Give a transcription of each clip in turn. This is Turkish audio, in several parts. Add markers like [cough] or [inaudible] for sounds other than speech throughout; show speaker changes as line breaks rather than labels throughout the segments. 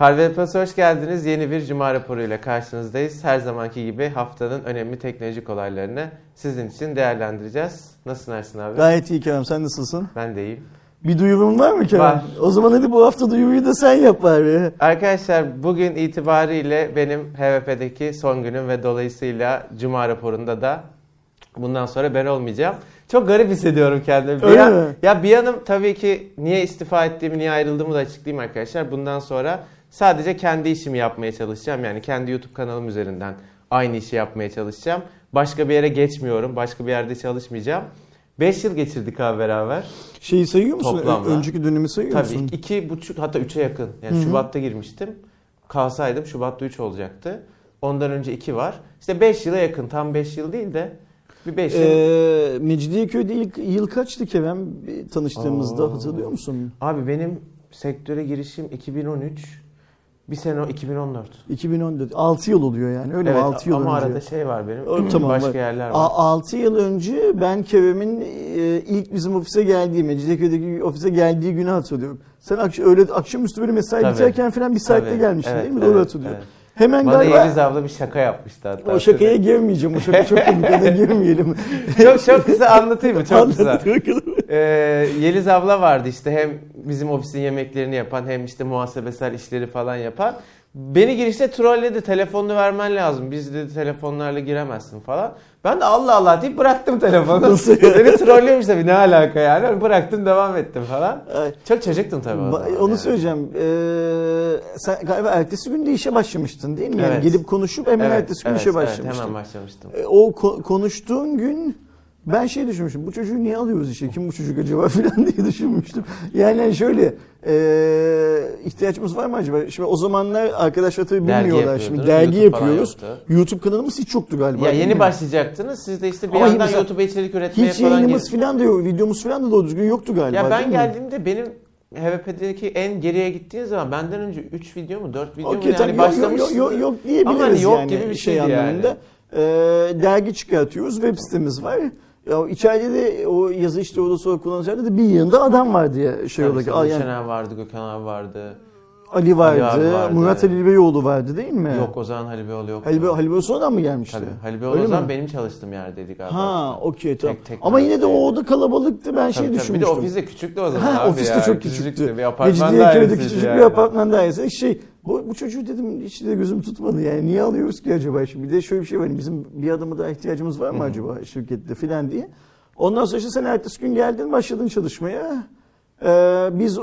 Harvey Plus hoş geldiniz. Yeni bir Cuma raporuyla karşınızdayız. Her zamanki gibi haftanın önemli teknolojik olaylarını sizin için değerlendireceğiz. Nasılsın Ersin abi?
Gayet iyi Kerem sen nasılsın?
Ben de iyiyim.
Bir duyurum var mı Kerem?
Var.
O zaman hadi bu hafta duyuruyu da sen yap bari.
Arkadaşlar bugün itibariyle benim HVP'deki son günüm ve dolayısıyla Cuma raporunda da bundan sonra ben olmayacağım. Çok garip hissediyorum kendimi. Bir
Öyle
yan-
mi?
Ya bir yanım tabii ki niye istifa ettiğimi, niye ayrıldığımı da açıklayayım arkadaşlar. Bundan sonra sadece kendi işimi yapmaya çalışacağım. Yani kendi YouTube kanalım üzerinden aynı işi yapmaya çalışacağım. Başka bir yere geçmiyorum. Başka bir yerde çalışmayacağım. 5 yıl geçirdik abi beraber.
Şeyi sayıyor musun?
Toplamda.
Önceki dönemi sayıyor
Tabii
musun?
iki buçuk hatta üçe yakın. Yani
Hı hı.
Şubat'ta girmiştim. Kalsaydım Şubat'ta 3 olacaktı. Ondan önce 2 var. İşte 5 yıla yakın. Tam 5 yıl değil de bir 5 yıl.
Ee, Mecidiyeköy'de ilk yıl kaçtı Kerem tanıştığımızda
Oo.
hatırlıyor musun?
Abi benim sektöre girişim 2013. Bir sene o 2014.
2014. 6 yıl oluyor yani öyle mi?
evet
6 yıl
ama
önce.
arada şey var benim.
Tamam,
başka
var.
yerler var.
6 yıl önce ben Kerem'in e, ilk bizim ofise geldiği, Mecidiyeköy'deki ofise geldiği günü hatırlıyorum. Sen akş- öyle akşamüstü böyle mesai
Tabii.
biterken falan bir saatte
Tabii.
gelmiştin
Evet,
değil mi?
evet,
Doğru hatırlıyorum.
evet.
Hemen
Bana
galiba
Yeliz abla bir şaka yapmıştı hatta.
o şakaya girmeyeceğim. O şaka çok komik. Girmeyelim.
çok çok kısa [laughs] anlatayım mı? Çok kısa.
Anlat bakalım.
Ee, Yeliz abla vardı işte hem bizim ofisin yemeklerini yapan hem işte muhasebesel işleri falan yapan. Beni girişte trolledi telefonunu vermen lazım. Biz dedi telefonlarla giremezsin falan. Ben de Allah Allah deyip bıraktım telefonu. [laughs] Beni trollüyormuş tabii ne alaka yani. Bıraktım devam ettim falan.
Ay,
Çok çocuktum tabii
ba-. Onu
yani.
söyleyeceğim. Ee, sen galiba ertesi gün de işe başlamıştın değil mi? Yani
Evet.
gelip konuşup hemen
Evet,
ertesi gün
evet,
işe
evet,
başlamıştın.
hemen başlamıştım.
E, O ko- konuştuğun gün ben şey düşünmüştüm. Bu çocuğu niye alıyoruz işe? Kim bu çocuk acaba [laughs] falan diye düşünmüştüm. Yani şöyle e, ihtiyaçımız var mı acaba? Şimdi o zamanlar arkadaşlar tabii
Dergi
bilmiyorlar. Şimdi dergi
YouTube
yapıyoruz. YouTube kanalımız hiç yoktu galiba.
Ya yeni
mi?
başlayacaktınız. Siz de işte bir
Ama
yandan YouTube'a içerik üretmeye
Hiç
falan
yayınımız
gir-
falan da yok. Videomuz falan da doğru düzgün yoktu galiba.
Ya ben geldiğimde benim HVP'deki en geriye gittiğin zaman benden önce 3 video mu 4 video mu
Okey,
yani başlamıştı.
yok, yok, yok diyebiliriz
Ama hani yok
yani
gibi bir
şey
yani.
anlamında. Ee, dergi çıkartıyoruz, web sitemiz var. Ya içeride de o yazı işte orada sonra kullanıcılarda da bir yanında adam vardı ya şey olarak.
Gülşen
yani
abi vardı, Gökhan abi vardı.
Ali vardı,
Ali vardı.
Murat Ali Beyoğlu vardı değil mi?
Yok o zaman Halil Beyoğlu yoktu.
Halil, Be- Halil Beyoğlu sonradan mı gelmişti?
Tabii. Halil Beyoğlu
Öyle
o zaman
mi?
benim çalıştığım yerdeydi galiba.
Ha, okey tamam.
Tek- tek
Ama yine de o oda kalabalıktı ben
Tabii,
şey
tabii. Bir de
düşünmüştüm.
ofis de küçüktü o zaman
Ha,
abi
ofiste
ya.
çok
Küçücüktü.
küçüktü.
Bir apartman
Mecidiyeköy'de küçücük
yani.
bir apartman dairesi. Şey, bu, bu çocuğu dedim hiç de gözüm tutmadı yani. Niye alıyoruz ki acaba? Şimdi bir de şöyle bir şey var. Bizim bir adamı daha ihtiyacımız var mı acaba şirkette filan diye. Ondan sonra işte sen ertesi gün geldin başladın çalışmaya. Ee, biz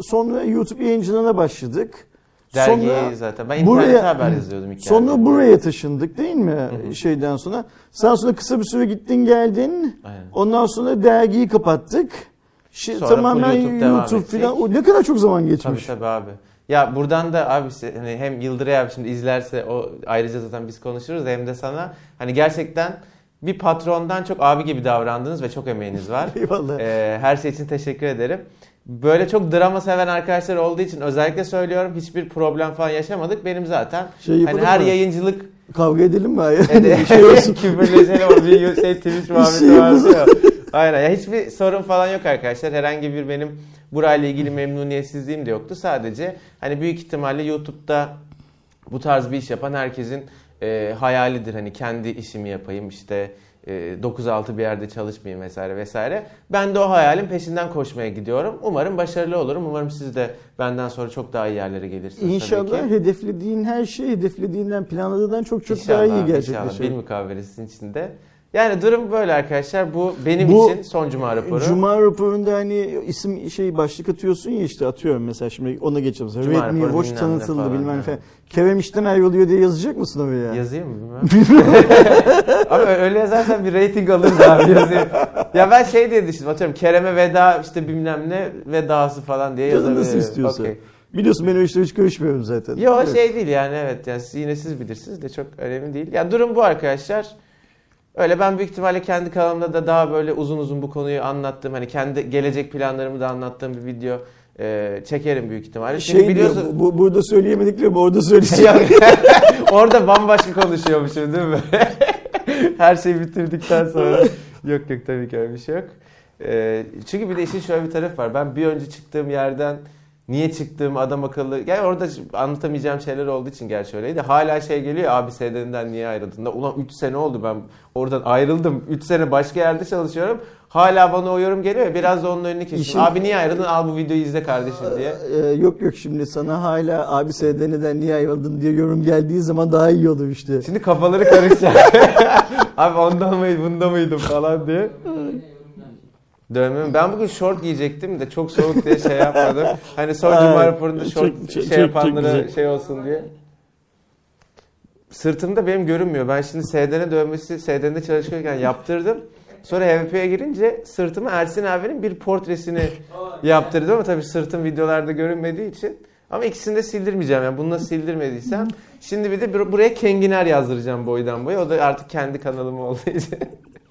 sonra YouTube yayıncılığına başladık.
Dergiyi
Sonra
zaten. Ben internette haber yazıyordum hikayede.
Sonra buraya taşındık değil mi
hı.
şeyden sonra? Sen sonra kısa bir süre gittin geldin.
Aynen.
Ondan sonra dergiyi kapattık. Şi-
Sonra
tamamen
YouTube
YouTube falan. Ne kadar çok zaman
Tabii
geçmiş.
tabii abi. Ya buradan da abi hani hem Yıldıray abi şimdi izlerse o ayrıca zaten biz konuşuruz hem de sana hani gerçekten bir patrondan çok abi gibi davrandınız ve çok emeğiniz var. [laughs]
Eyvallah.
Ee, her şey için teşekkür ederim. Böyle çok drama seven arkadaşlar olduğu için özellikle söylüyorum hiçbir problem falan yaşamadık. Benim zaten
Şey
hani her
mı?
yayıncılık
Kavga edelim mi?
Ede- [laughs]
Bir şey olsun. [laughs]
küfürleşelim bir şey Twitch muhabbeti
şey
vardı ya. Aynen. Ya hiçbir sorun falan yok arkadaşlar. Herhangi bir benim burayla ilgili memnuniyetsizliğim de yoktu. Sadece hani büyük ihtimalle YouTube'da bu tarz bir iş yapan herkesin e, hayalidir. Hani kendi işimi yapayım işte e, 9-6 bir yerde çalışmayayım vesaire vesaire. Ben de o hayalin peşinden koşmaya gidiyorum. Umarım başarılı olurum. Umarım siz de benden sonra çok daha iyi yerlere gelirsiniz
İnşallah hedeflediğin her şey hedeflediğinden planladığından çok çok
İnşallah,
daha iyi
İnşallah.
gerçekleşir.
Bir mukavvelesinin içinde. Yani durum böyle arkadaşlar. Bu benim
Bu
için son cuma raporu.
Cuma raporunda hani isim şey başlık atıyorsun ya işte atıyorum mesela şimdi ona geçelim.
Cuma
Redmi
raporu
Watch
bilmem
tanıtıldı
falan,
bilmem ne falan. Kerem işten ayrılıyor diye yazacak mısın oraya?
Yazayım mı bilmem. [laughs] [laughs] Abi öyle yazarsan bir rating alırız abi yazayım. Ya ben şey diye düşündüm atıyorum Kerem'e veda işte bilmem ne vedası falan diye yazabilirim.
nasıl istiyorsa.
Okey.
Biliyorsun ben o işlere hiç karışmıyorum zaten.
Yo
Evet.
şey değil yani evet yani siz- yine siz bilirsiniz de çok önemli değil. Ya durum bu arkadaşlar. Öyle ben büyük ihtimalle kendi kanalımda da daha böyle uzun uzun bu konuyu anlattığım hani kendi gelecek planlarımı da anlattığım bir video e, çekerim büyük ihtimalle. Çünkü
Şey
biliyorsun
diyor, bu, burada söyleyemediklerimi orada söyleyeceğim. [laughs] [laughs]
Orada bambaşka konuşuyormuşum değil mi? [laughs] Her şeyi bitirdikten sonra. yok yok tabii ki öyle bir şey yok. Ee, çünkü bir de işin şöyle bir tarafı var. Ben bir önce çıktığım yerden niye çıktığım adam akıllı. Yani orada anlatamayacağım şeyler olduğu için gerçi öyleydi. Hala şey geliyor abi SDN'den niye ayrıldın da. Ulan 3 sene oldu ben oradan ayrıldım. 3 sene başka yerde çalışıyorum. Hala bana o yorum geliyor ya biraz da onun önünü kesin.
İşin-
Abi niye ayrıldın al bu videoyu izle kardeşim diye.
Ee, yok yok şimdi sana hala abi SDN'den niye ayrıldın diye yorum geldiği zaman daha iyi olur işte.
Şimdi kafaları karışacak. [laughs] abi ondan mıydı bunda mıydım falan diye. Dövme mi? Ben bugün şort giyecektim de çok soğuk diye şey yapmadım. Hani son cuma raporunda şort
çok-
şey
çok-
yapanlara şey olsun diye. Sırtımda benim görünmüyor. Ben şimdi SDN dövmesi SDN'de çalışırken yaptırdım. Sonra HVP'ye girince sırtıma Ersin abinin bir portresini yaptırdım ama tabii sırtım videolarda görünmediği için. Ama ikisini de sildirmeyeceğim. Yani bunu nasıl sildirmediysem. Şimdi bir de bur- buraya Kenginer yazdıracağım boydan boya. O da artık kendi kanalım olduğu için.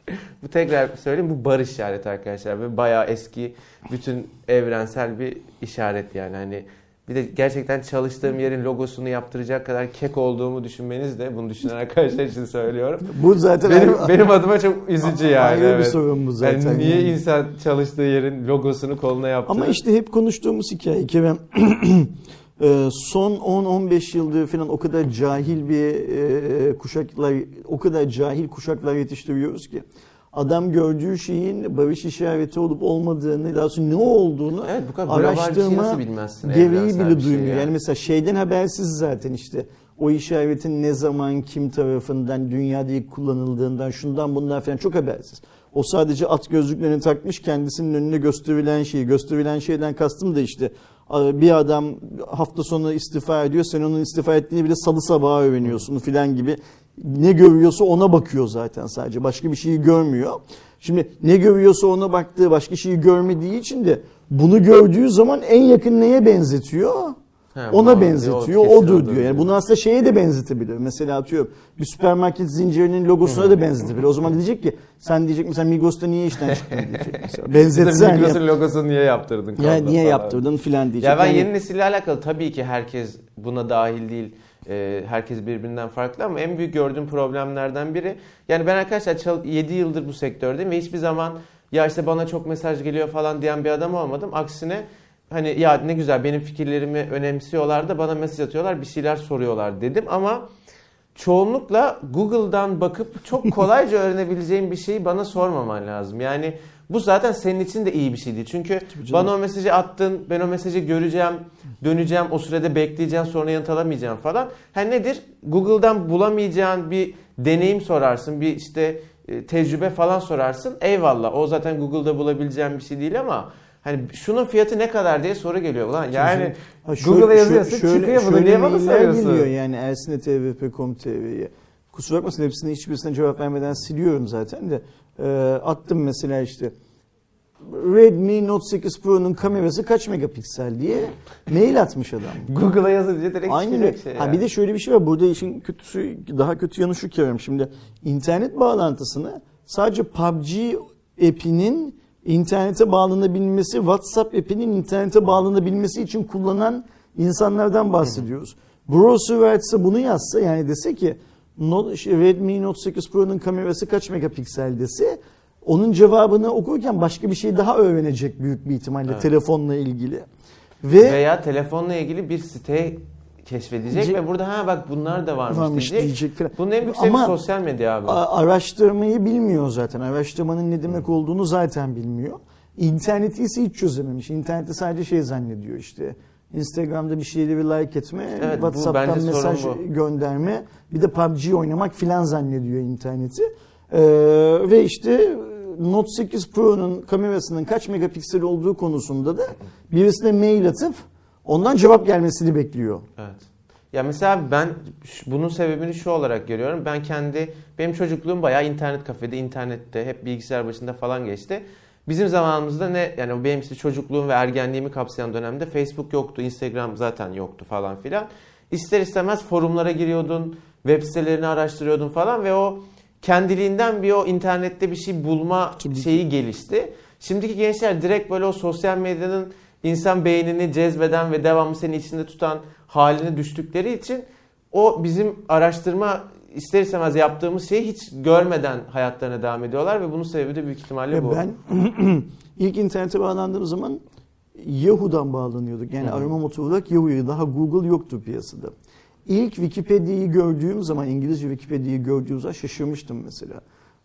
[laughs] bu tekrar söyleyeyim bu barış işareti arkadaşlar. Ve bayağı eski bütün evrensel bir işaret yani. Hani bir de gerçekten çalıştığım yerin logosunu yaptıracak kadar kek olduğumu düşünmeniz de bunu düşünen arkadaşlar için söylüyorum.
Bu zaten
Benim
ayrı-
benim adıma çok üzücü yani.
ayrı bir
evet.
sorun bu zaten.
Yani niye
yani.
insan çalıştığı yerin logosunu koluna yaptırır?
Ama işte hep konuştuğumuz hikaye Kerem. [clears throat] Ee, son 10-15 yıldır falan o kadar cahil bir e, kuşaklar, o kadar cahil kuşaklar yetiştiriyoruz ki adam gördüğü şeyin barış işareti olup olmadığını, daha sonra ne olduğunu
Evet bu kadar şey
araştırma gereği bile
şey
duymuyor.
ya.
Yani mesela şeyden habersiz zaten işte o işaretin ne zaman kim tarafından dünyada kullanıldığından şundan bundan falan çok habersiz. O sadece at gözlüklerini takmış kendisinin önüne gösterilen şeyi. Gösterilen şeyden kastım da işte bir adam hafta sonu istifa ediyor. Sen onun istifa ettiğini bile salı sabahı öğreniyorsun filan gibi. Ne görüyorsa ona bakıyor zaten sadece. Başka bir şeyi görmüyor. Şimdi ne görüyorsa ona baktığı başka şeyi görmediği için de bunu gördüğü zaman en yakın neye benzetiyor?
Ha,
Ona benzetiyor,
o kesin
odur diyor. Yani
diyor.
bunu aslında şeye de benzetebilir. Mesela atıyorum bir süpermarket zincirinin logosuna da benzetebilir. O zaman diyecek ki sen diyecek mesela Migros'ta niye işten çıktın diyecek mesela. [laughs] Benzetsen
Migros'un logosunu niye yaptırdın?
ya niye
falan.
yaptırdın filan diyecek.
Ya ben
Yani-
yeni nesille alakalı tabii ki herkes buna dahil değil. Ee, herkes birbirinden farklı ama en büyük gördüğüm problemlerden biri yani ben arkadaşlar 7 yıldır bu sektördeyim ve hiçbir zaman ya işte bana çok mesaj geliyor falan diyen bir adam olmadım. Aksine hani ya ne güzel benim fikirlerimi önemsiyorlar da bana mesaj atıyorlar bir şeyler soruyorlar dedim ama çoğunlukla Google'dan bakıp çok [laughs] kolayca öğrenebileceğim bir şeyi bana sormaman lazım. Yani bu zaten senin için de iyi bir şey değil. Çünkü bana o mesajı attın, ben o mesajı göreceğim, döneceğim, o sürede bekleyeceğim, sonra yanıt alamayacağım falan. Ha nedir? Google'dan bulamayacağın bir deneyim sorarsın, bir işte e, tecrübe falan sorarsın. Eyvallah. O zaten Google'da bulabileceğin bir şey değil ama hani şunun fiyatı ne kadar diye soru geliyor. Ulan yani Google'a yazıyorsun,
şöyle-
çıkıyor bunu niye bana soruyorsun?
geliyor yani Ersin'e tvp.com.tr'ye. Kusura bakmasın hepsine hiçbirisine cevap vermeden siliyorum zaten de. Ee, attım mesela işte Redmi Note 8 Pro'nun kamerası kaç megapiksel diye mail atmış adam. [laughs]
Google'a yazınca direkt
Aynen öyle.
şey
Ha
ya.
bir de şöyle bir şey var. Burada işin kötüsü daha kötü yanı şu Kerem. Şimdi internet bağlantısını sadece PUBG app'inin internete bağlanabilmesi, WhatsApp app'inin internete bağlanabilmesi için kullanan insanlardan bahsediyoruz. Browser ise bunu yazsa yani dese ki şey, Redmi Note 8 Pro'nun kamerası kaç megapiksel dese onun cevabını okurken başka bir şey daha öğrenecek büyük bir ihtimalle
Evet.
telefonla ilgili. Ve
Veya telefonla ilgili bir site keşfedecek
Ce-
ve burada ha bak bunlar da varmış,
varmış
diyecek.
diyecek falan.
Bunun en büyük sebebi sosyal medya abi.
Araştırmayı bilmiyor zaten. Araştırmanın ne demek olduğunu zaten bilmiyor. İnterneti ise hiç çözememiş. İnternette sadece şey zannediyor işte. Instagram'da bir şeyleri like etme,
Evet,
WhatsApp'tan mesaj gönderme, bir de PUBG oynamak filan zannediyor interneti. Ee, ve işte Note 8 Pro'nun kamerasının kaç megapiksel olduğu konusunda da birisine mail atıp ondan cevap gelmesini bekliyor.
Evet. Ya mesela ben bunun sebebini şu olarak görüyorum. Ben kendi benim çocukluğum bayağı internet kafede, internette, hep bilgisayar başında falan geçti. Bizim zamanımızda ne yani benim işte çocukluğum ve ergenliğimi kapsayan dönemde Facebook yoktu, Instagram zaten yoktu falan filan. İster istemez forumlara giriyordun, web sitelerini araştırıyordun falan ve o kendiliğinden bir o internette bir şey bulma şeyi gelişti. Şimdiki gençler direkt böyle o sosyal medyanın insan beynini cezbeden ve devamlı seni içinde tutan haline düştükleri için o bizim araştırma ister istemez yaptığımız şeyi hiç görmeden hayatlarına devam ediyorlar ve bunun sebebi de büyük ihtimalle bu.
ben [clears throat] ilk internete bağlandığım zaman Yahoo'dan bağlanıyorduk. Yani
Hı hı.
arama motoru olarak Yahoo'ya daha Google yoktu piyasada. İlk Wikipedia'yı gördüğüm zaman İngilizce Wikipedia'yı gördüğüm zaman şaşırmıştım mesela.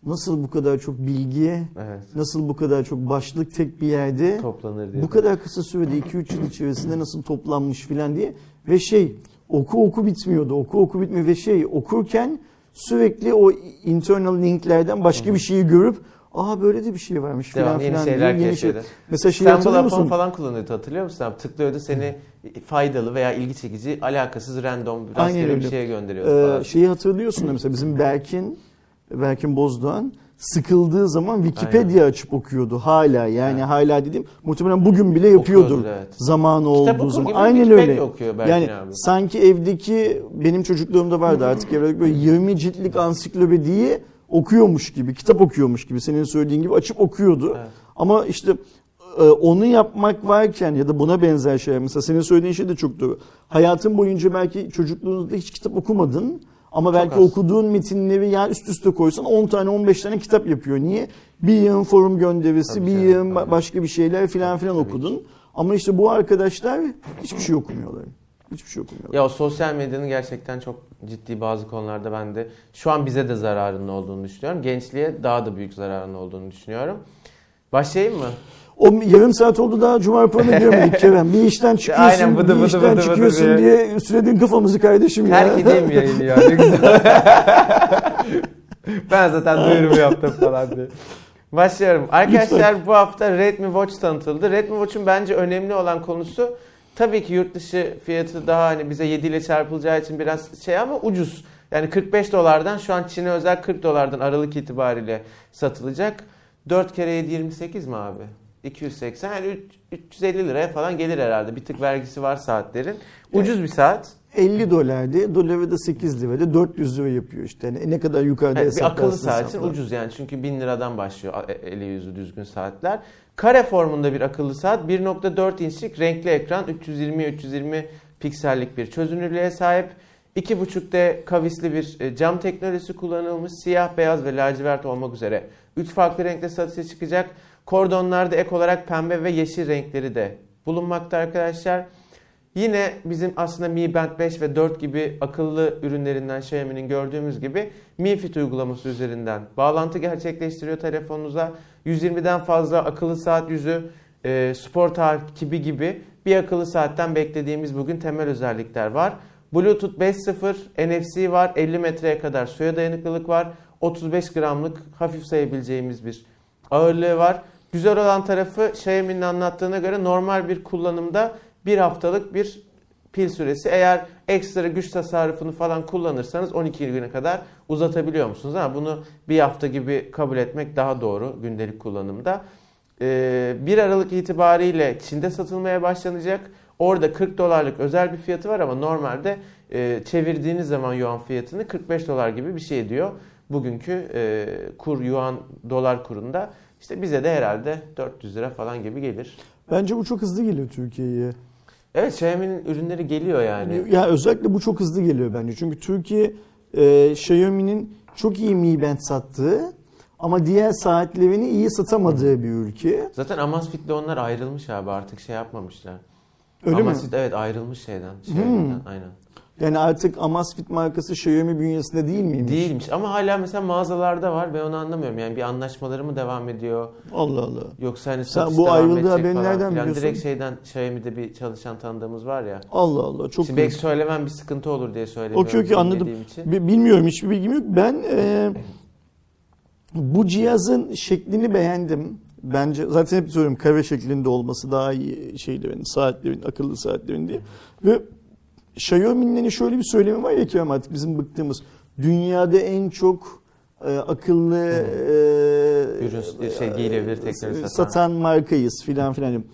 Nasıl bu kadar çok bilgiye,
Evet.
nasıl bu kadar çok başlık tek bir yerde
Toplanır diye.
bu kadar kısa sürede 2-3 yıl içerisinde nasıl toplanmış filan diye ve şey oku oku bitmiyordu. Oku oku bitmiyor ve şey okurken sürekli o internal linklerden başka bir şeyi görüp Aa böyle de bir şey varmış filan
yeni
filan diye
şeyler
yeni şey. Mesela şey
İstanbul
hatırlıyor musun?
falan kullanıyordu hatırlıyor musun abi? Tıklıyordu seni faydalı veya ilgi çekici alakasız random rastgele bir şeye gönderiyordu
Ee,
falan.
şeyi hatırlıyorsun da mesela bizim Berkin Berkin Bozdoğan sıkıldığı zaman Wikipedia açıp okuyordu hala yani
Evet.
hala dedim muhtemelen bugün bile yapıyordur
evet.
zamanı
Kitap
olduğu zaman aynen
Wikipedia
öyle
okuyor Berkin
yani
abi.
sanki evdeki benim çocukluğumda vardı artık [laughs] evde böyle 20 ciltlik ansiklopediyi okuyormuş gibi kitap okuyormuş gibi senin söylediğin gibi açıp okuyordu
Evet.
ama işte e, onu yapmak varken ya da buna benzer şeyler mesela senin söylediğin şey de çok doğru. Hayatın boyunca belki çocukluğunuzda hiç kitap okumadın ama belki okuduğun metinleri ya üst üste koysan 10 tane 15 tane kitap yapıyor. Niye? Bir yığın forum gönderisi,
Tabii
bir
canım,
yığın
tabii.
başka bir şeyler filan filan
Tabii
okudun. Ama işte bu arkadaşlar hiçbir şey okumuyorlar. Hiçbir şey okumuyorlar.
Ya o sosyal medyanın gerçekten çok ciddi bazı konularda ben de şu an bize de zararının olduğunu düşünüyorum. Gençliğe daha da büyük zararının olduğunu düşünüyorum. Başlayayım mı?
O yarım saat oldu daha cuma raporuna giremedik Kerem. Bir işten [laughs] çıkıyorsun,
Aynen, bıdı
bir
bıdı
işten
bıdı bıdı
çıkıyorsun
diye.
diye süredin kafamızı kardeşim ya.
Terk edeyim yayını ya ne güzel. [laughs] ben zaten duyurumu yaptım falan diye. Başlıyorum. Arkadaşlar bu hafta Redmi Watch tanıtıldı. Redmi Watch'un bence önemli olan konusu tabii ki yurt dışı fiyatı daha hani bize 7 ile çarpılacağı için biraz şey ama ucuz. Yani 45 dolardan şu an Çin'e özel 40 dolardan Aralık itibariyle satılacak. 4 kere 7 28 mi abi? 280 yani üç- 350 liraya falan gelir herhalde. Bir tık vergisi var saatlerin. Ucuz bir saat.
50 dolardı. Doları da 8 liraydı. 400 lira yapıyor işte. Yani ne kadar yukarıda
Evet, bir akıllı saatin
hesapla.
ucuz yani çünkü 1000 liradan başlıyor e, eli yüzü düzgün saatler. Kare formunda bir akıllı saat 1.4 inçlik renkli ekran 320 320 piksellik bir çözünürlüğe sahip. 2.5D kavisli bir e, cam teknolojisi kullanılmış. Siyah, beyaz ve lacivert olmak üzere 3 farklı renkte satışa çıkacak. Kordonlarda ek olarak pembe ve yeşil renkleri de bulunmakta arkadaşlar. Yine bizim aslında Mi Band 5 ve 4 gibi akıllı ürünlerinden Xiaomi'nin gördüğümüz gibi Mi Fit uygulaması üzerinden bağlantı gerçekleştiriyor telefonunuza. 120'den fazla akıllı saat yüzü, e, spor takibi gibi bir akıllı saatten beklediğimiz bugün temel özellikler var. Bluetooth 5.0, NFC var, 50 metreye kadar suya dayanıklılık var, 35 gramlık hafif sayabileceğimiz bir ağırlığı var. Güzel olan tarafı Xiaomi'nin anlattığına göre normal bir kullanımda bir haftalık bir pil süresi. Eğer ekstra güç tasarrufunu falan kullanırsanız 12 güne kadar uzatabiliyor musunuz? Ama bunu bir hafta gibi kabul etmek daha doğru gündelik kullanımda. Ee, 1 Aralık itibariyle Çin'de satılmaya başlanacak. Orada 40 dolarlık özel bir fiyatı var ama normalde e, çevirdiğiniz zaman yuan fiyatını 45 dolar gibi bir şey ediyor. Bugünkü e, kur yuan dolar kurunda işte bize de herhalde 400 lira falan gibi gelir.
Bence bu çok hızlı geliyor Türkiye'ye.
Evet Xiaomi'nin ürünleri geliyor yani.
Ya özellikle bu çok hızlı geliyor bence. Çünkü Türkiye e, Xiaomi'nin çok iyi Mi Band sattığı ama diğer saatlerini iyi satamadığı bir ülke.
Zaten Amazfit'le onlar ayrılmış abi artık şey yapmamışlar.
Öyle mi?
Amazfit evet ayrılmış şeyden. Xiaomi'den aynen.
Yani artık Amazfit markası Xiaomi bünyesinde değil miymiş?
Değilmiş ama hala mesela mağazalarda var ve onu anlamıyorum. Yani bir anlaşmaları mı devam ediyor?
Allah Allah.
Yoksa hani
Sen bu ayrıldığı haberini nereden
filan.
biliyorsun?
Direkt şeyden Xiaomi'de bir çalışan tanıdığımız var ya.
Allah Allah. Çok
Şimdi belki söylemem bir sıkıntı olur diye söylemiyorum.
Okey okey anladım.
için.
Bi- Bilmiyorum hiçbir bilgim yok. Ben e, bu cihazın şeklini beğendim. Bence zaten hep söylüyorum kare şeklinde olması daha iyi şeylerin, saatlerin, akıllı saatlerin diye. Ve Xiaomi'nin şöyle bir söylemi var ya Kerem artık bizim bıktığımız. Dünyada en çok e, akıllı e,
Ürün, şey, giyilebilir teknoloji satan.
satan markayız filan filan.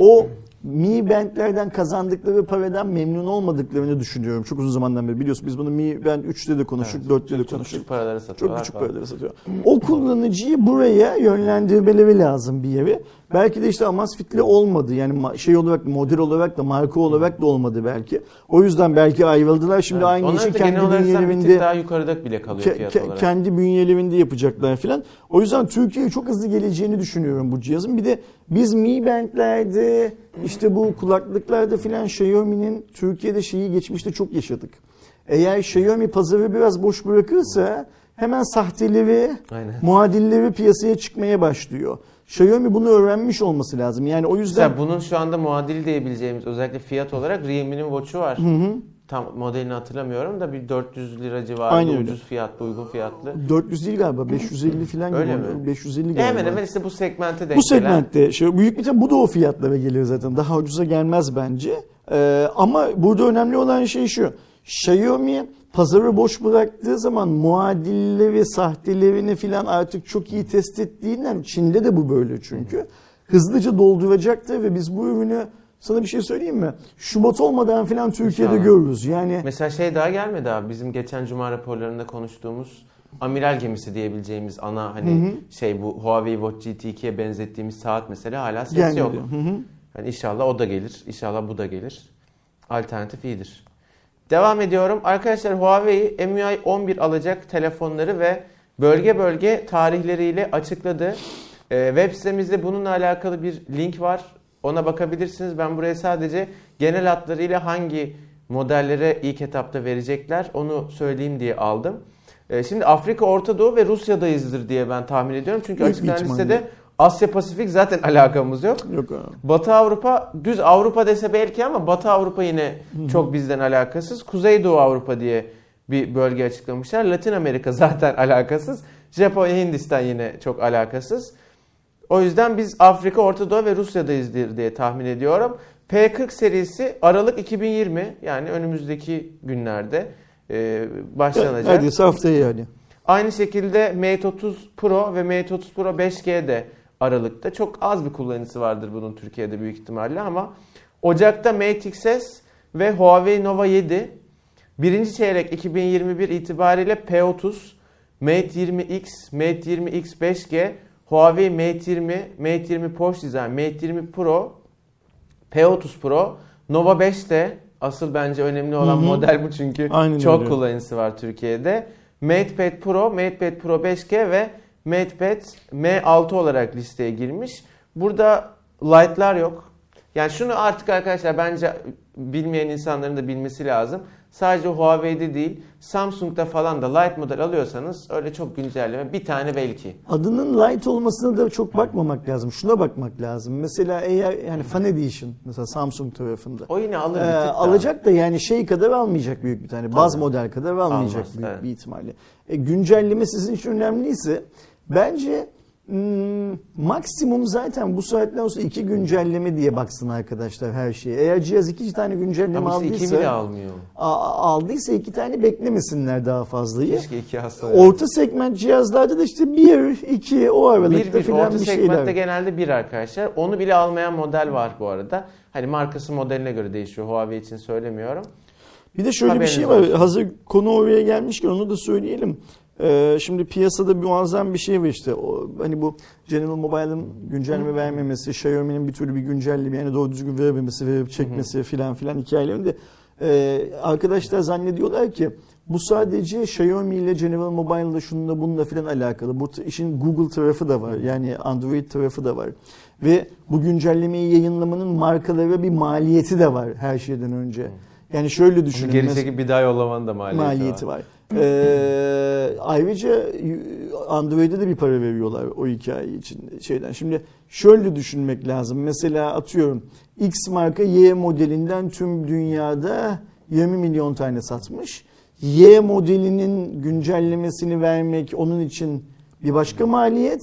O Mi Band'lerden kazandıkları paradan memnun olmadıklarını düşünüyorum. Çok uzun zamandan beri biliyorsun biz bunu Mi Band 3'te de konuştuk,
Evet,
4'te de
çok, çok
konuştuk.
küçük paralara
Çok
satıyorlar
küçük paralara satıyor. O kullanıcıyı buraya yönlendirmeleri lazım bir yere. Belki de işte Amazfit'le olmadı. Yani şey olarak model olarak da marka olarak da olmadı belki. O yüzden belki ayrıldılar. Şimdi
Evet.
aynı işi kendi bünyelerinde
daha yukarıda bile kalıyor
ke-
fiyat olarak.
kendi bünyelerinde yapacaklar filan. O yüzden Türkiye'ye çok hızlı geleceğini düşünüyorum bu cihazın. Bir de biz Mi Band'lerde işte bu kulaklıklarda filan Xiaomi'nin Türkiye'de şeyi geçmişte çok yaşadık. Eğer Xiaomi pazarı biraz boş bırakırsa hemen sahteleri,
Aynen.
muadilleri piyasaya çıkmaya başlıyor. Xiaomi bunu öğrenmiş olması lazım. Yani o yüzden
Mesela bunun şu anda muadili diyebileceğimiz özellikle fiyat olarak Realme'nin Watch'u var. Tam modelini hatırlamıyorum da bir 400 lira civarında
öyle.
ucuz fiyatlı, uygun fiyatlı.
400 değil galiba 550 falan gibi.
Öyle mi?
550 galiba.
Hemen hemen işte bu segmente denk
Bu
gelen-
segmentte şey, büyük bir bu da o fiyatlara geliyor zaten. Daha ucuza gelmez bence. Ee, ama burada önemli olan şey şu. Xiaomi pazarı boş bıraktığı zaman muadilleri, sahtelerini filan artık çok iyi test ettiğinden Çin'de de bu böyle çünkü. Hızlıca dolduracaktır ve biz bu ürünü sana bir şey söyleyeyim mi? Şubat olmadan filan Türkiye'de
İnşallah.
görürüz. Yani
Mesela şey daha gelmedi abi. Bizim geçen cuma raporlarında konuştuğumuz amiral gemisi diyebileceğimiz ana hani şey bu Huawei Watch GT 2'ye benzettiğimiz saat mesela hala ses
gelmedi.
yok.
Hı hı.
Yani inşallah o da gelir. İnşallah bu da gelir. Alternatif iyidir. Devam ediyorum. Arkadaşlar Huawei MIUI 11 alacak telefonları ve bölge bölge tarihleriyle açıkladı. Ee, web sitemizde bununla alakalı bir link var. Ona bakabilirsiniz. Ben buraya sadece genel hatlarıyla hangi modellere ilk etapta verecekler onu söyleyeyim diye aldım. Ee, şimdi Afrika, Orta Doğu ve Rusya'dayızdır diye ben tahmin ediyorum. Çünkü açıklanan listede Asya Pasifik zaten alakamız yok.
Yok abi.
Batı Avrupa düz Avrupa dese belki ama Batı Avrupa yine çok bizden alakasız. Kuzeydoğu Avrupa diye bir bölge açıklamışlar. Latin Amerika [laughs] zaten alakasız. Japonya, Hindistan yine çok alakasız. O yüzden biz Afrika, Orta Doğu ve Rusya'dayız diye diye tahmin ediyorum. P40 serisi Aralık 2020 yani önümüzdeki günlerde e, başlanacak.
Neredeyse haftaya yani.
Aynı şekilde Mate 30 Pro ve Mate 30 Pro 5G de Aralık'ta. Çok az bir kullanıcısı vardır bunun Türkiye'de büyük ihtimalle ama Ocak'ta Mate XS ve Huawei Nova 7 birinci çeyrek 2021 itibariyle P30, Mate 20X, Mate 20X 5G, Huawei Mate 20, Mate 20 Porsche Design, Mate 20 Pro, P30 Pro, Nova 5 de asıl bence önemli olan
Hı hı.
model bu çünkü
Aynen
çok
öyle.
kullanıcısı var Türkiye'de. MatePad Pro, MatePad Pro 5G ve MatePad M6 olarak listeye girmiş. Burada light'lar yok. Yani şunu artık arkadaşlar bence bilmeyen insanların da bilmesi lazım. Sadece Huawei'de değil Samsung'da falan da light model alıyorsanız öyle çok güncelleme bir tane belki.
Adının light olmasına da çok bakmamak lazım. Şuna bakmak lazım. Mesela eğer yani Fan Edition mesela Samsung tarafında.
O yine alır
Ee, alacak da yani şey kadar almayacak büyük bir tane. Baz model kadar almayacak
Almaz,
büyük
evet.
bir ihtimalle. E, güncelleme sizin için önemliyse bence hmm, maksimum zaten bu saatten sonra iki güncelleme diye baksın arkadaşlar her şeye. Eğer cihaz iki tane güncelleme
Ama işte iki
aldıysa
bile almıyor.
a- aldıysa iki tane beklemesinler daha fazlayı.
Keşke iki hasta.
Orta segment cihazlarda da işte bir, iki o aralıkta
Bir, bir
filan
orta
bir
segmentte
şeyler.
genelde bir arkadaşlar. Onu bile almayan model var bu arada. Hani markası modeline göre değişiyor. Huawei için söylemiyorum.
Bir de şöyle bir
Haberiniz
şey var.
olsun.
Hazır konu oraya gelmişken onu da söyleyelim. Ee, şimdi piyasada bir muazzam bir şey var işte. O, hani bu General Mobile'ın güncelleme vermemesi, Xiaomi'nin bir türlü bir güncelleme yani doğru düzgün vermemesi, verip çekmesi filan filan hikayelerinde e, arkadaşlar zannediyorlar ki bu sadece Xiaomi ile General Mobile'la şununla bununla filan alakalı. Bu işin Google tarafı da var. Yani Android tarafı da var. Ve bu güncellemeyi yayınlamanın markalara bir maliyeti de var her şeyden önce. Yani şöyle düşünün.
geri çekip bir daha yollamanın da maliyeti,
maliyeti
var.
var. Ee, ayrıca Android'e de bir para veriyorlar o hikaye için şeyden. Şimdi şöyle düşünmek lazım. Mesela atıyorum X marka Y modelinden tüm dünyada 20 milyon tane satmış. Y modelinin güncellemesini vermek onun için bir başka maliyet.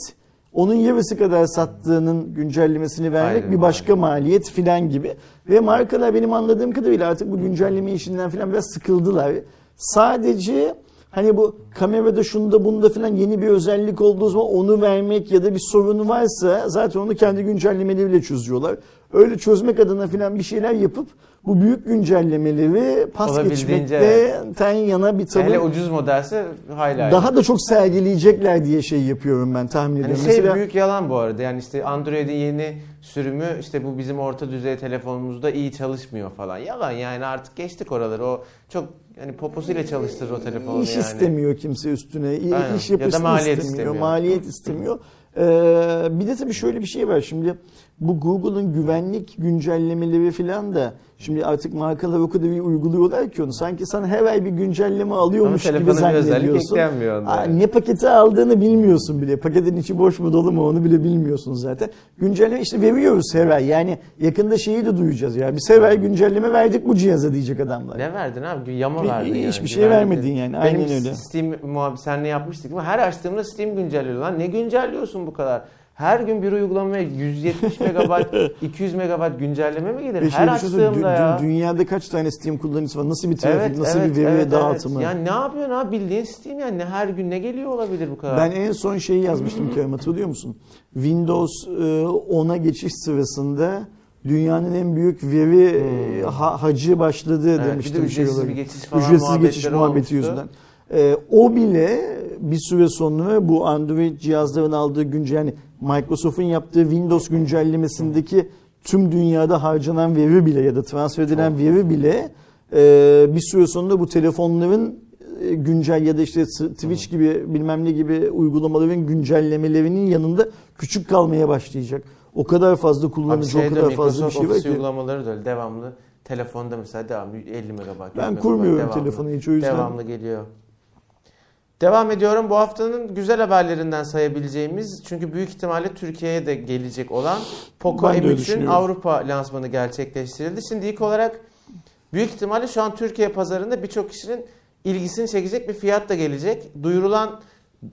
Onun yarısı kadar sattığının güncellemesini vermek
Ayrı
bir başka maliyet filan gibi. Ve markalar benim anladığım kadarıyla artık bu güncelleme işinden filan biraz sıkıldılar. Sadece hani bu kamerada şunda bunda filan yeni bir özellik olduğu zaman onu vermek ya da bir sorunu varsa zaten onu kendi güncellemeleriyle çözüyorlar. öyle çözmek adına falan bir şeyler yapıp bu büyük güncellemeleri pas geçmekten yana bir tavır
Hele ucuz modelse hayli.
daha da çok sergileyecekler diye şey yapıyorum ben tahmin
Hani
ediyorum.
şey
Mesela
büyük yalan bu arada. Yani işte Android'in yeni sürümü işte bu bizim orta düzey telefonumuzda iyi çalışmıyor falan. Yalan yani artık geçtik oraları. O çok yani poposuyla çalıştırır o telefonu
iş
yani.
istemiyor kimse üstüne.
Aynen.
iş
Ya da
yapısını
maliyet
istemiyor,
istemiyor.
maliyet istemiyor. Ee, bir de tabii şöyle bir şey var şimdi bu Google'ın güvenlik güncellemeleri falan da şimdi artık markalar o kadar iyi uyguluyorlar ki onu sanki sen her ay bir güncelleme alıyormuş
Ama
gibi
bir
zannediyorsun. Aa, ne paketi aldığını bilmiyorsun bile. Paketin içi boş mu dolu mu onu bile bilmiyorsun zaten. Güncelleme işte veriyoruz her ay. Yani yakında şeyi de duyacağız ya. Biz her ay güncelleme verdik bu cihaza diyecek adamlar.
Ne verdin abi? Yama
Bir-
verdin yani.
hiçbir şey
Güvenlik-
vermedin yani,
Benim
aynen öyle.
Steam muhabbet senle yapmıştık ama her açtığımda Steam güncelliyor. Lan ne güncelliyorsun bu kadar? Her gün bir uygulamaya 170 megabayt, [laughs] 200 megabayt güncelleme mi gelir? Her
şey
açtığımda
Dü-
ya.
dü- dünyada kaç tane Steam kullanıcısı var? Nasıl bir trafik, nasıl bir veri
evet,
dağıtımı?
Evet. Yani ne yapıyorsun abi bildiğin Steam yani ne her gün ne geliyor olabilir bu kadar?
Ben en son şeyi yazmıştım Kerem hatırlıyor musun? Windows e, 10'a geçiş sırasında dünyanın en büyük veri e, ha- hacı başladı
Hmm. Evet, bir de
demiştim. şey
ücretsiz bir geçiş falan
Ücretsiz geçiş muhabbeti
olmuştu.
yüzünden. E, o bile bir süre sonra bu Android cihazların aldığı güncel yani Microsoft'un yaptığı Windows güncellemesindeki tüm dünyada harcanan veri bile ya da transfer edilen veri bile e, bir süre sonra bu telefonların e, güncel ya da işte Twitch gibi bilmem ne gibi uygulamaların güncellemelerinin yanında küçük kalmaya başlayacak. O kadar fazla kullanıcı, o kadar fazla bir şey var ki.
uygulamaları da öyle devamlı telefonda mesela devamlı 50 megabayt. 100
Ben kurmuyorum
devamlı.
telefonu hiç o yüzden.
Devamlı geliyor. Devam ediyorum. Bu haftanın güzel haberlerinden sayabileceğimiz çünkü büyük ihtimalle Türkiye'ye de gelecek olan Poco
Ben de öyle
M3'ün
düşünüyorum.
Avrupa lansmanı gerçekleştirildi. Şimdi ilk olarak büyük ihtimalle şu an Türkiye pazarında birçok kişinin ilgisini çekecek bir fiyat da gelecek. Duyurulan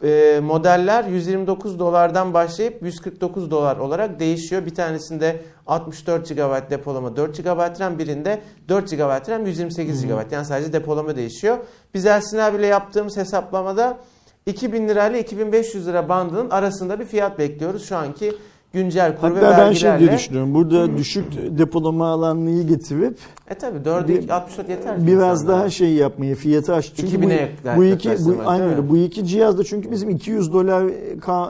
e, modeller 129 dolardan başlayıp 149 dolar olarak değişiyor. Bir tanesinde 64 GB depolama 4 GB RAM birinde 4 GB RAM 128 GB yani sadece depolama değişiyor. Biz Ersin abiyle yaptığımız hesaplamada 2000 lirayla 2500 lira bandının arasında bir fiyat bekliyoruz şu anki güncel kur ve
Hatta ben şey
vergilerle.
diye düşünüyorum. Burada düşük depolama alanlıyı getirip
E tabi 4'e 64 yeter.
biraz daha şey yapmayı, fiyatı aş. Çünkü bu,
2000'e
bu iki bu, aynı öyle. Bu iki cihaz da çünkü bizim 200 dolar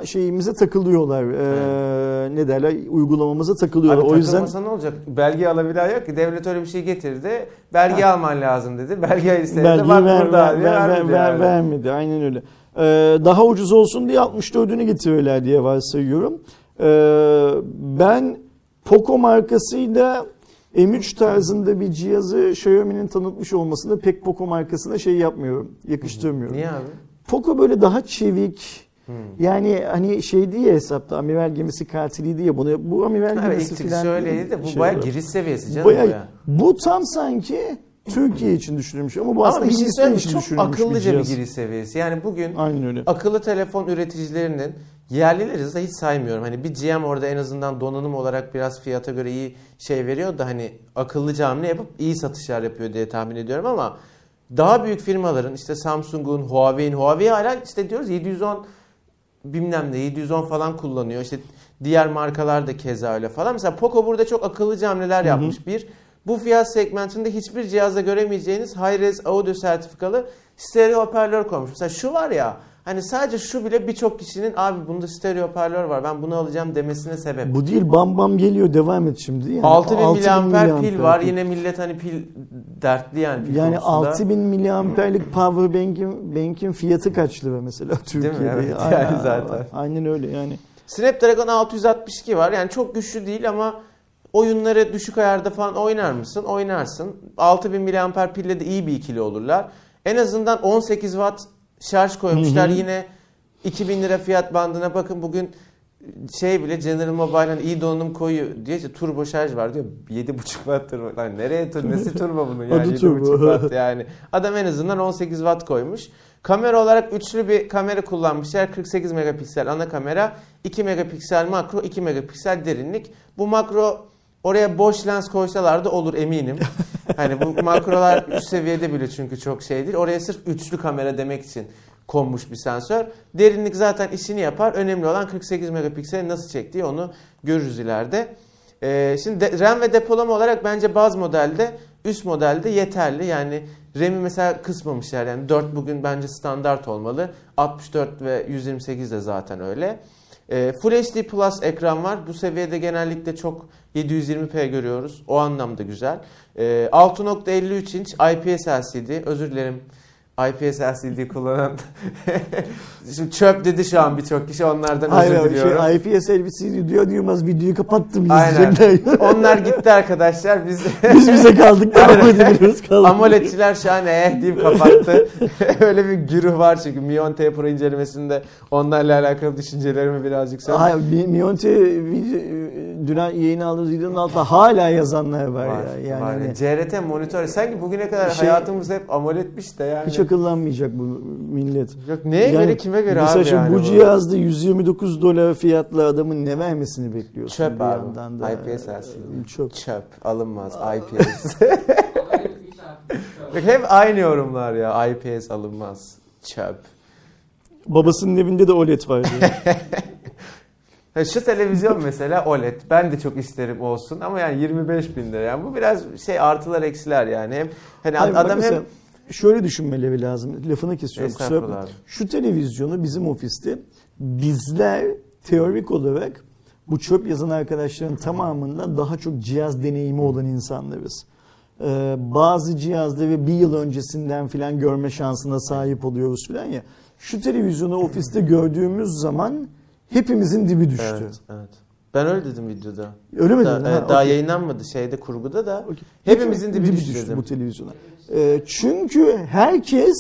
şeyimize takılıyorlar. Ee, ne derler? Uygulamamıza takılıyorlar.
Abi
o yüzden
ne olacak? Belge alabilen yok ki. Devlet öyle bir şey getirdi. Belge alman lazım dedi. Belge istedi.
belgeyi
Bak
ver,
burada
ver, ver, ver,
vermedi
ver-
yani.
vermedi. Aynen öyle. Ee, daha ucuz olsun diye 64'ünü getiriyorlar diye varsayıyorum. Ee, ben Poco markasıyla M3 tarzında bir cihazı Xiaomi'nin tanıtmış olmasını pek Poco markasına şey yapmıyorum, yakıştırmıyorum.
Niye abi?
Poco böyle daha çevik.
Hmm.
Yani hani şey diye hesapta amiral gemisi katili diye bunu bu amiral
Evet
gemisi filan
öyleydi de bu
şey
bayağı
olarak.
giriş seviyesi canım
Bayağı-
bu ya.
bu tam sanki Türkiye için düşünülmüş ama bu
Ama
aslında
bir şey
için
Çok
düşünülmüş
akıllıca bir,
cihaz.
giriş seviyesi. Yani bugün
Aynen öyle.
akıllı telefon üreticilerinin yerlileri zaten hiç saymıyorum. Hani bir GM orada en azından donanım olarak biraz fiyata göre iyi şey veriyor da hani akıllıca hamle yapıp iyi satışlar yapıyor diye tahmin ediyorum ama daha büyük firmaların işte Samsung'un, Huawei'in, Huawei hala işte diyoruz 710 bilmem ne 710 falan kullanıyor. İşte diğer markalar da keza öyle falan. Mesela Poco burada çok akıllıca hamleler yapmış. Bir, bu fiyat segmentinde hiçbir cihazda göremeyeceğiniz high-res audio sertifikalı stereo hoparlör koymuş. Mesela şu var ya hani sadece şu bile birçok kişinin abi bunda stereo hoparlör var ben bunu alacağım demesine sebep.
Bu değil bam bam geliyor devam et şimdi. Yani
6000 miliamper pil
miliamper
var.
pil.
Yine millet hani pil dertli yani pil
yani
konusunda.
6000 miliamperlik power bank'in bank'in fiyatı kaç lira mesela Türkiye'de?
Evet,
Aynen,
yani zaten.
Aynen öyle yani.
Snapdragon 662 var. Yani çok güçlü değil ama oyunları düşük ayarda falan oynar mısın? Oynarsın. 6000 mAh pille de iyi bir ikili olurlar. En azından 18 watt şarj koymuşlar.
Hı hı.
Yine 2000 lira fiyat bandına bakın bugün şey bile General Mobile'ın iyi donanım koyuyor diye işte turbo şarj var diyor. 7.5 watt turbo. Lan nereye turbo? Nesi turbo bunun yani?
Adı
7.5
turbo.
watt yani. Adam en azından 18 watt koymuş. Kamera olarak üçlü bir kamera kullanmışlar. 48 megapiksel ana kamera, 2 megapiksel makro, 2 megapiksel derinlik. Bu makro oraya boş lens koysalar da olur eminim. [laughs] hani bu makrolar üst seviyede bile çünkü çok şey değil. Oraya sırf üçlü kamera demek için konmuş bir sensör. Derinlik zaten işini yapar. Önemli olan 48 megapikseli nasıl çektiği onu görürüz ileride. Ee, şimdi de- RAM ve depolama olarak bence baz modelde üst modelde yeterli. Yani RAM'i mesela kısmamışlar. Yani 4 bugün bence standart olmalı. 64 ve 128 de zaten öyle. Ee, Full HD Plus ekran var. Bu seviyede genellikle çok 720p görüyoruz. O anlamda güzel. Ee, 6.53 inç IPS LCD. Özür dilerim. IPS LCD kullanan [laughs] Şimdi çöp dedi şu an birçok kişi onlardan
Hayır
özür
abi,
diliyorum.
şey, IPS elbisesi diyor duyamaz videoyu kapattım
Aynen. [laughs] Onlar gitti arkadaşlar. Biz [laughs]
Biz bize kaldık. Kaldık.
AMOLED'çiler şu an eh deyip kapattı. Öyle bir güruh var çünkü Mion T Pro incelemesinde onlarla alakalı düşüncelerimi birazcık söyleyeyim.
Hayır, Mi- Mionte video, dün yayın aldığımız videonun altında hala yazanlar var,
Var,
ya. Yani
var.
hani
CRT monitör. Sanki bugüne kadar
Şey-
hayatımız hep AMOLED'miş de yani.
hiç akıllanmayacak bu millet.
Yok neye
Yani
göre kime göre
mesela
abi
şimdi
yani
bu cihazda 129 dolar fiyatlı adamın ne vermesini bekliyorsun
Çöp
bir
abi.
yandan da.
IPS LCD.
Çöp.
Çöp alınmaz IPS. [laughs] Bak hep aynı yorumlar ya IPS alınmaz. Çöp.
Babasının evinde de OLED var diyor. [laughs]
Ha, Şu televizyon [laughs] mesela OLED. Ben de çok isterim olsun ama yani 25 bin lira. Yani bu biraz şey artılar eksiler yani. Hem hani
Hayır,
adam
mesela
hem
şöyle düşünmeleri lazım. Lafını kesiyorum. kusura bakma. Şu televizyonu bizim ofiste bizler teorik olarak bu çöp yazan arkadaşların tamamından daha çok cihaz deneyimi olan insanlarız. Ee, bazı cihazları bir yıl öncesinden filan görme şansına sahip oluyoruz filan ya. Şu televizyonu ofiste gördüğümüz zaman hepimizin dibi düştü.
Evet, evet. Ben öyle dedim videoda.
Öyle mi
Da-
dedin?
evet,
Ha,
daha
okey.
yayınlanmadı şeyde kurguda da.
Okey.
Hepimizin dibi düştü dedim.
bu televizyona. Ee, çünkü herkes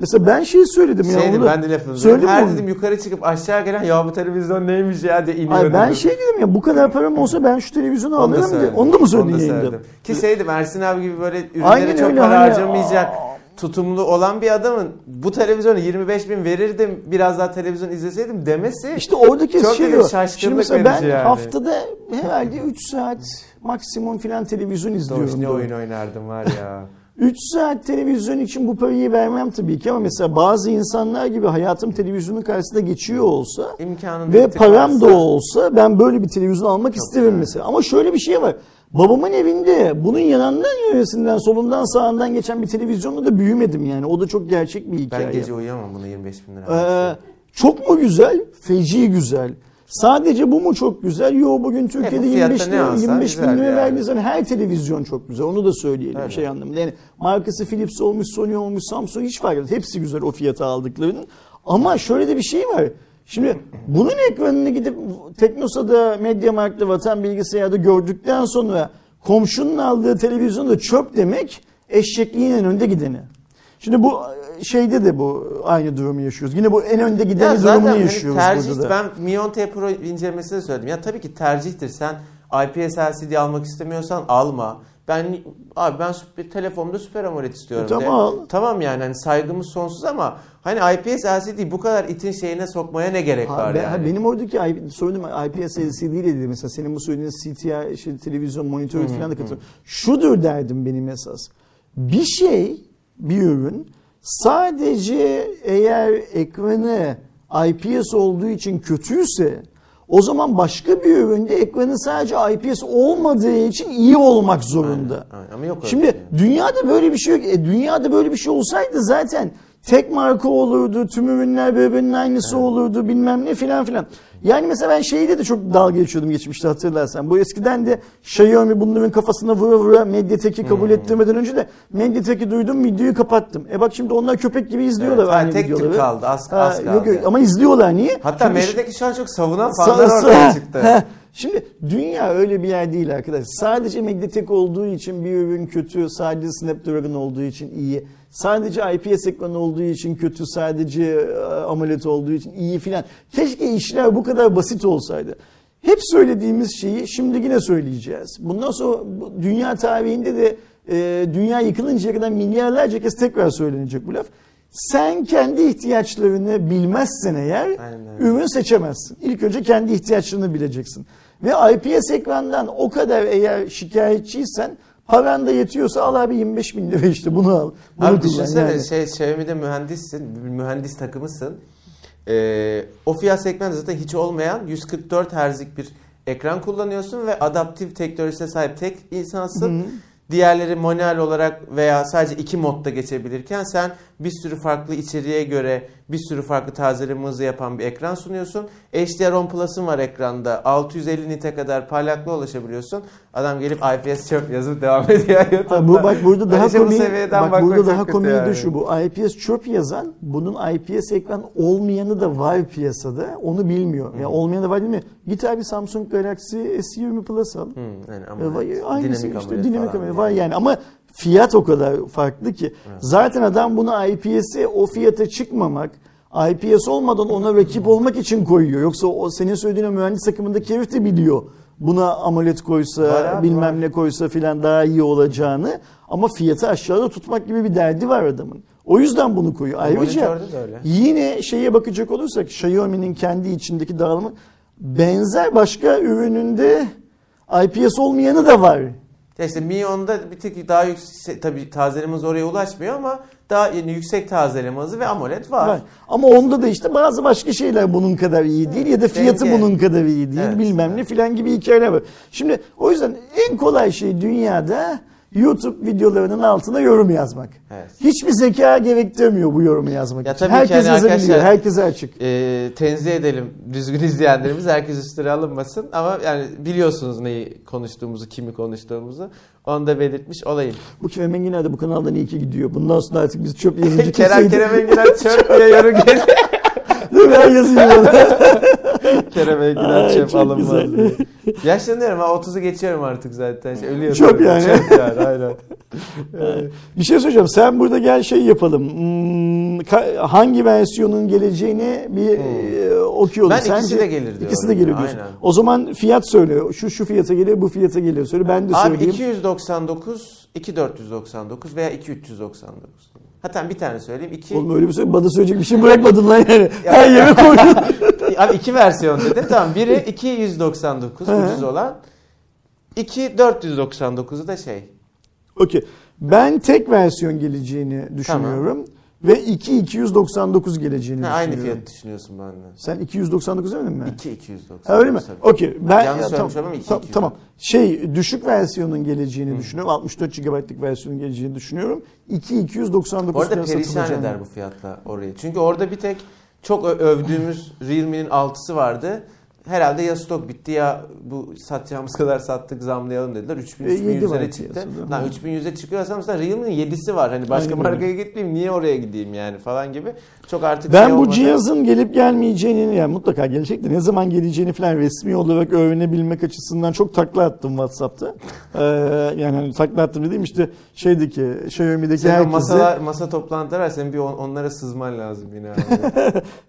mesela ben şey söyledim ya.
Şey
onu da-
ben de lafını
Söyledim
Her
onu.
dedim yukarı çıkıp aşağı gelen ya bu televizyon neymiş ya de iniyor
Ay ben
dedim.
şey dedim ya bu kadar param olsa ben şu televizyonu
Onu da
alırım diye. Onu da mı söyledin
da
yayında?
Ki şeydim Ersin abi gibi böyle ürünlere
Aynen
çok
öyle,
para
hani-
harcamayacak
Aa.
Tutumlu olan bir adamın bu televizyonu 25 bin verirdim biraz daha televizyon izleseydim demesi
İşte oradaki
Çok
şey
dedim, şaşkınlık
Şimdi mesela ben
yani.
haftada herhalde 3 saat maksimum filan televizyon izliyorum.
ne oyun oynardım var ya. [laughs]
3 saat televizyon için bu parayı vermem tabii ki ama mesela bazı insanlar gibi hayatım televizyonun karşısında geçiyor olsa
İmkanın
ve param da
varsa-
olsa ben böyle bir televizyon almak isterim
güzel.
mesela. Ama şöyle bir şey var. Babamın evinde bunun yanından yönesinden solundan sağından geçen bir televizyonla da büyümedim yani. O da çok gerçek bir hikaye.
Ben gece uyuyamam bunu 25 bin lira.
Ee, çok mu güzel? Feci güzel. Sadece bu mu çok güzel? Yo bugün Türkiye'de
fiyatta
25
ne
lira,
alsan
25 bin lira
yani.
her televizyon çok güzel. Onu da söyleyelim
Tabii.
şey anlamında. Yani markası Philips olmuş, Sony olmuş, Samsung hiç fark etmez. Hepsi güzel o fiyata aldıklarının. Ama şöyle de bir şey var. Şimdi bunun ekranını gidip Teknosa'da, Mediamarkt'ta, Vatan Bilgisayar'da gördükten sonra komşunun aldığı televizyonda çöp demek eşekliğin en önde gideni. Şimdi bu şeyde de bu aynı durumu yaşıyoruz. Yine bu en önde
Ya
giden
zaten
durumunu
hani
yaşıyoruz
tercih
burada da.
ben Mion T Pro incelemesinde söyledim. Ya tabii ki tercihtir. Sen IPS LCD almak istemiyorsan alma. Ben abi ben süper, telefonumda Super AMOLED istiyorum.
E, tamam
de. Tamam yani hani saygımız sonsuz ama hani IPS LCD bu kadar itin şeyine sokmaya ne gerek
Ha,
var
ben-
yani?
benim oradaki sorunum IPS LCD ile ilgili mesela senin bu söylediğin CTI işte televizyon monitörü falan da katılıyorum. Şudur derdim benim esas. Bir şey, bir ürün sadece eğer ekranı IPS olduğu için kötüyse o zaman başka bir üründe ekranı sadece IPS olmadığı için iyi olmak zorunda.
Aynen, aynen. Ama yok
Şimdi
şey.
dünyada böyle bir şey yok. E, dünyada böyle bir şey olsaydı zaten tek marka olurdu, tüm ürünler birbirinin aynısı olurdu bilmem ne filan filan. Yani mesela ben şeyde de çok dalga geçiyordum geçmişte hatırlarsan. Bu eskiden de Xiaomi bunların kafasına vura vura Mediatek'i kabul
Hmm.
ettirmeden önce de Mediatek'i duydum videoyu kapattım. E bak şimdi onlar köpek gibi izliyorlar
Evet,
aynı
tek
videoları.
kaldı, az-
Ha,
az
Yok,
kaldı.
yok, ama izliyorlar niye?
Hatta Meri'deki şu an çok savunan
Sa-
fanlar ortaya çıktı.
Heh. Şimdi dünya öyle bir yer değil arkadaş. Sadece Mediatek olduğu için bir ürün kötü, sadece Snapdragon olduğu için iyi. Sadece IPS ekranı olduğu için kötü, sadece e, AMOLED olduğu için iyi filan. Keşke işler bu kadar basit olsaydı. Hep söylediğimiz şeyi şimdi yine söyleyeceğiz. Bundan sonra dünya tarihinde de e, dünya yıkılıncaya kadar milyarlarca kez tekrar söylenecek bu laf. Sen kendi ihtiyaçlarını bilmezsen eğer
Aynen
ürün seçemezsin. İlk önce kendi ihtiyaçlarını bileceksin. Ve IPS ekrandan o kadar eğer şikayetçiysen paran da yetiyorsa al abi 25 bin lira işte bunu al. Bunu
Abi düşünsene
yani.
şey Xiaomi'de mühendissin, bir mühendis takımısın. Ee, o fiyat segmentinde zaten hiç olmayan 144 Hz'lik bir ekran kullanıyorsun ve adaptif teknolojisine sahip tek insansın. Diğerleri manuel olarak veya sadece iki modda geçebilirken sen bir sürü farklı içeriğe göre bir sürü farklı tazeleme hızı yapan bir ekran sunuyorsun. HDR10 Plus'ın var ekranda. 650 nite kadar parlaklığa ulaşabiliyorsun. Adam gelip IPS çöp yazıp devam ediyor. [laughs]
Ha, bu bak burada daha
bu
komik. Bak burada daha de
yani.
şu. Bu IPS çöp yazan bunun IPS ekran olmayanı da var piyasada. Onu bilmiyor. Yani olmayanı da var değil mi? Git abi Samsung Galaxy S20 Plus al.
Hmm, yani
E,
ama
vay- Aynısı
dinamik
işte dinamik AMOLED
yani.
var yani ama fiyat o kadar farklı ki. Zaten adam bunu IPS'e o fiyata çıkmamak, IPS olmadan ona rakip olmak için koyuyor. Yoksa o senin söylediğin mühendis takımındaki herif de biliyor. Buna AMOLED koysa,
abi,
bilmem
var.
ne koysa filan daha iyi olacağını ama fiyatı aşağıda tutmak gibi bir derdi var adamın. O yüzden bunu koyuyor. Ayrıca yine şeye bakacak olursak Xiaomi'nin kendi içindeki dağılımı benzer başka ürününde IPS olmayanı da var.
Ya işte Mi 10'da bir tık daha yüksek tabii tazeleme hızı oraya ulaşmıyor ama daha yani yüksek tazeleme hızı ve AMOLED var.
Var. Ama onda da işte bazı başka şeyler bunun kadar iyi değil ya da fiyatı
Denge.
bunun kadar iyi değil
Evet,
bilmem ne filan gibi hikayeler var. Şimdi o yüzden en kolay şey dünyada YouTube videolarının altına yorum yazmak.
Evet.
Hiçbir zeka gerektirmiyor bu yorumu yazmak
Ya
için.
tabii
Herkes
hani
yazabiliyor, herkese açık.
Ee, tenzih edelim düzgün izleyenlerimiz herkes üstüne alınmasın ama yani biliyorsunuz neyi konuştuğumuzu kimi konuştuğumuzu onu da belirtmiş olayım.
Bu Kerem Enginar da bu kanaldan iyi ki gidiyor. Bundan sonra artık biz çöp yazıcı [laughs]
Kerem Kerem Enginar çöp diye yorum geliyor. [laughs]
Değil mi? Ben yazıyorum. [laughs] [laughs]
Kerem Enginar
Ay,
çöp alınmaz. Yaşlanıyorum ha 30'u geçiyorum artık zaten. Şey, ölüyorum.
Çöp yani.
Çöp yani aynen. [laughs]
Bir şey söyleyeceğim. Sen burada gel şey yapalım. Hmm, hangi versiyonun geleceğini bir e, okuyalım.
Ben ikisi de gelir diyorum.
İkisi de gelir diyorsun.
Aynen.
O zaman fiyat söyle. Şu şu fiyata geliyor, bu fiyata geliyor. Söyle ben de
Abi
söyleyeyim.
299, 2499 veya 2399. Hatta bir tane söyleyeyim. 2
Oğlum öyle bir şey bana söyleyecek bir şey bırakmadın lan yani. Her yere koydun. [laughs]
Abi iki versiyon dedim. [laughs] Tamam biri 299 ucuz olan. 2 499'u da şey.
Okey. Ben tek versiyon geleceğini düşünüyorum. Ve 2 299 geleceğini
Ha, aynı
düşünüyorum.
fiyat düşünüyorsun benden.
Sen 299 demedin mi?
2 299.
Ha, öyle mi? Okey. Ben
Yanlış
ya, tamam, tam-
iki
tamam. Şey düşük versiyonun geleceğini düşünüyorum. 64 GB'lık versiyonun geleceğini düşünüyorum. 2 299
Bu arada
liraya
perişan eder bu fiyatla orayı. Çünkü orada bir tek çok övdüğümüz Realme'nin 6'sı vardı. Herhalde ya stok bitti ya bu satacağımız [laughs] kadar sattık zamlayalım dediler. 3000
E,
3100'lere çıktı. Lan 3100'e çıkıyorsa mesela Realme'nin 7'si var. Hani başka
Aynen
markaya gitmeyeyim niye oraya gideyim yani falan gibi. Çok artık
Ben
şey
bu
olmadı.
cihazın gelip gelmeyeceğini yani mutlaka gelecek de ne zaman geleceğini falan resmi olarak öğrenebilmek açısından çok takla attım WhatsApp'ta. Ee, yani hani takla attım dediğim işte şeydeki Xiaomi'deki
Senin o
herkese
masalar, masa toplantıları var. Senin bir on- onlara sızman lazım yine.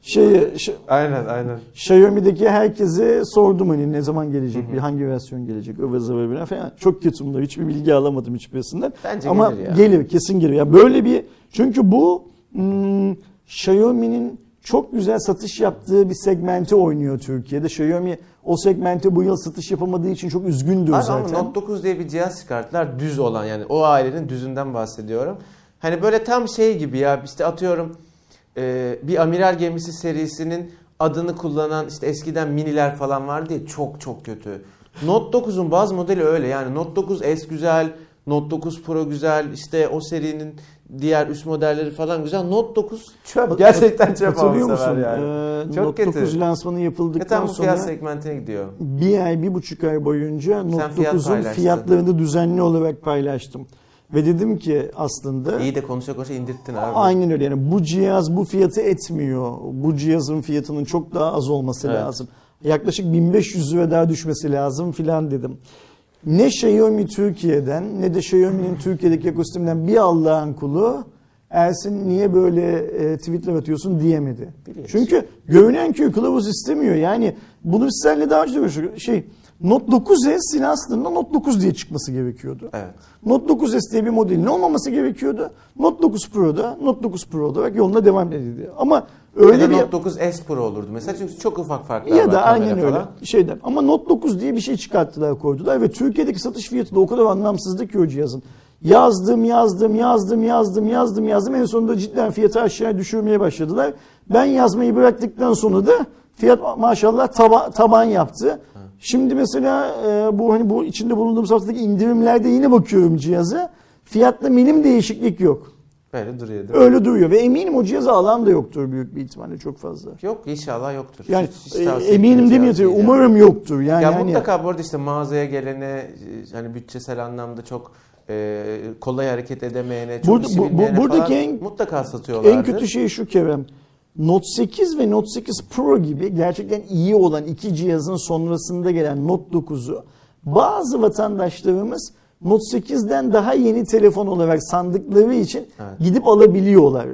şey, [laughs] şey
aynen aynen.
Xiaomi'deki herkese sordum hani ne zaman gelecek, bir hangi versiyon gelecek, ıvır zıvır falan. Çok kötümde hiçbir bilgi alamadım hiçbirisinden.
Bence
Ama
gelir ya.
gelir, kesin gelir. Yani böyle bir çünkü bu hmm, Xiaomi'nin çok güzel satış yaptığı bir segmente oynuyor Türkiye'de. Xiaomi o segmente bu yıl satış yapamadığı için çok üzgündür
Abi
zaten.
ama Note 9 diye bir cihaz çıkarttılar. Düz olan yani o ailenin düzünden bahsediyorum. Hani böyle tam şey gibi ya işte atıyorum e, bir amiral gemisi serisinin adını kullanan işte eskiden miniler falan vardı ya çok çok kötü. Note 9'un bazı modeli öyle yani Note 9 S güzel, Note 9 Pro güzel işte o serinin diğer üst modelleri falan güzel. Note 9 çöp gerçekten çöp
Hatırlıyor musun?
yani.
Ee,
Çok
Note
kötü.
9 lansmanı yapıldıktan
Zaten bu fiyat
sonra
segmentine gidiyor.
bir ay, bir buçuk ay boyunca Note
fiyat
9'un
paylaştın.
fiyatlarını düzenli olarak paylaştım. Ve dedim ki aslında
İyi de konuşa konuşa indirttin abi.
aynen öyle yani bu cihaz bu fiyatı etmiyor. Bu cihazın fiyatının çok daha az olması
Evet.
lazım. Yaklaşık 1500 lira daha düşmesi lazım filan dedim. Ne Xiaomi Türkiye'den ne de Xiaomi'nin Türkiye'deki ekosisteminden bir Allah'ın kulu Ersin niye böyle e, tweetler atıyorsun diyemedi.
Biliyoruz.
Çünkü görünen köy kılavuz istemiyor. Yani bunu biz seninle daha önce de konuştuk. Şey, Note 9S aslında Note 9 diye çıkması gerekiyordu.
Evet.
Note 9S diye bir modelin olmaması gerekiyordu. Note 9 Pro'da, Note 9 Pro olarak yoluna devam edildi. Ama öyle
ya da
bir
Note 9 S Pro olurdu mesela çünkü çok ufak farklar
ya
var
da
kamera
aynen öyle
falan.
şeyden. Ama Note 9 diye bir şey çıkarttılar koydular ve Türkiye'deki satış fiyatı da o kadar anlamsızdı ki o cihazın. Yazdım, yazdım, yazdım, yazdım, yazdım, yazdım. En sonunda cidden fiyatı aşağıya düşürmeye başladılar. Ben yazmayı bıraktıktan sonra da fiyat maşallah taba- taban yaptı. Şimdi mesela e, bu hani bu içinde bulunduğumuz haftadaki indirimlerde yine bakıyorum cihaza. Fiyatta milim değişiklik yok.
Böyle duruyor değil mi?
Öyle duruyor ve eminim o cihazı alan da yoktur büyük bir ihtimalle çok fazla.
Yok inşallah yoktur.
Yani
Hiç- hiç
e, eminim demiyor
değil
umarım yoktur. Yani
ya
hani
mutlaka bu arada işte mağazaya gelene hani bütçesel anlamda çok e, kolay hareket edemeyene, çok
Burada-
işi
bu- bu- buradaki en-
mutlaka satıyorlardı.
En kötü şey şu Kerem. Note 8 ve Note 8 Pro gibi gerçekten iyi olan iki cihazın sonrasında gelen Note 9'u bazı vatandaşlarımız Note 8'den daha yeni telefon olarak sandıkları için
Evet.
gidip alabiliyorlar.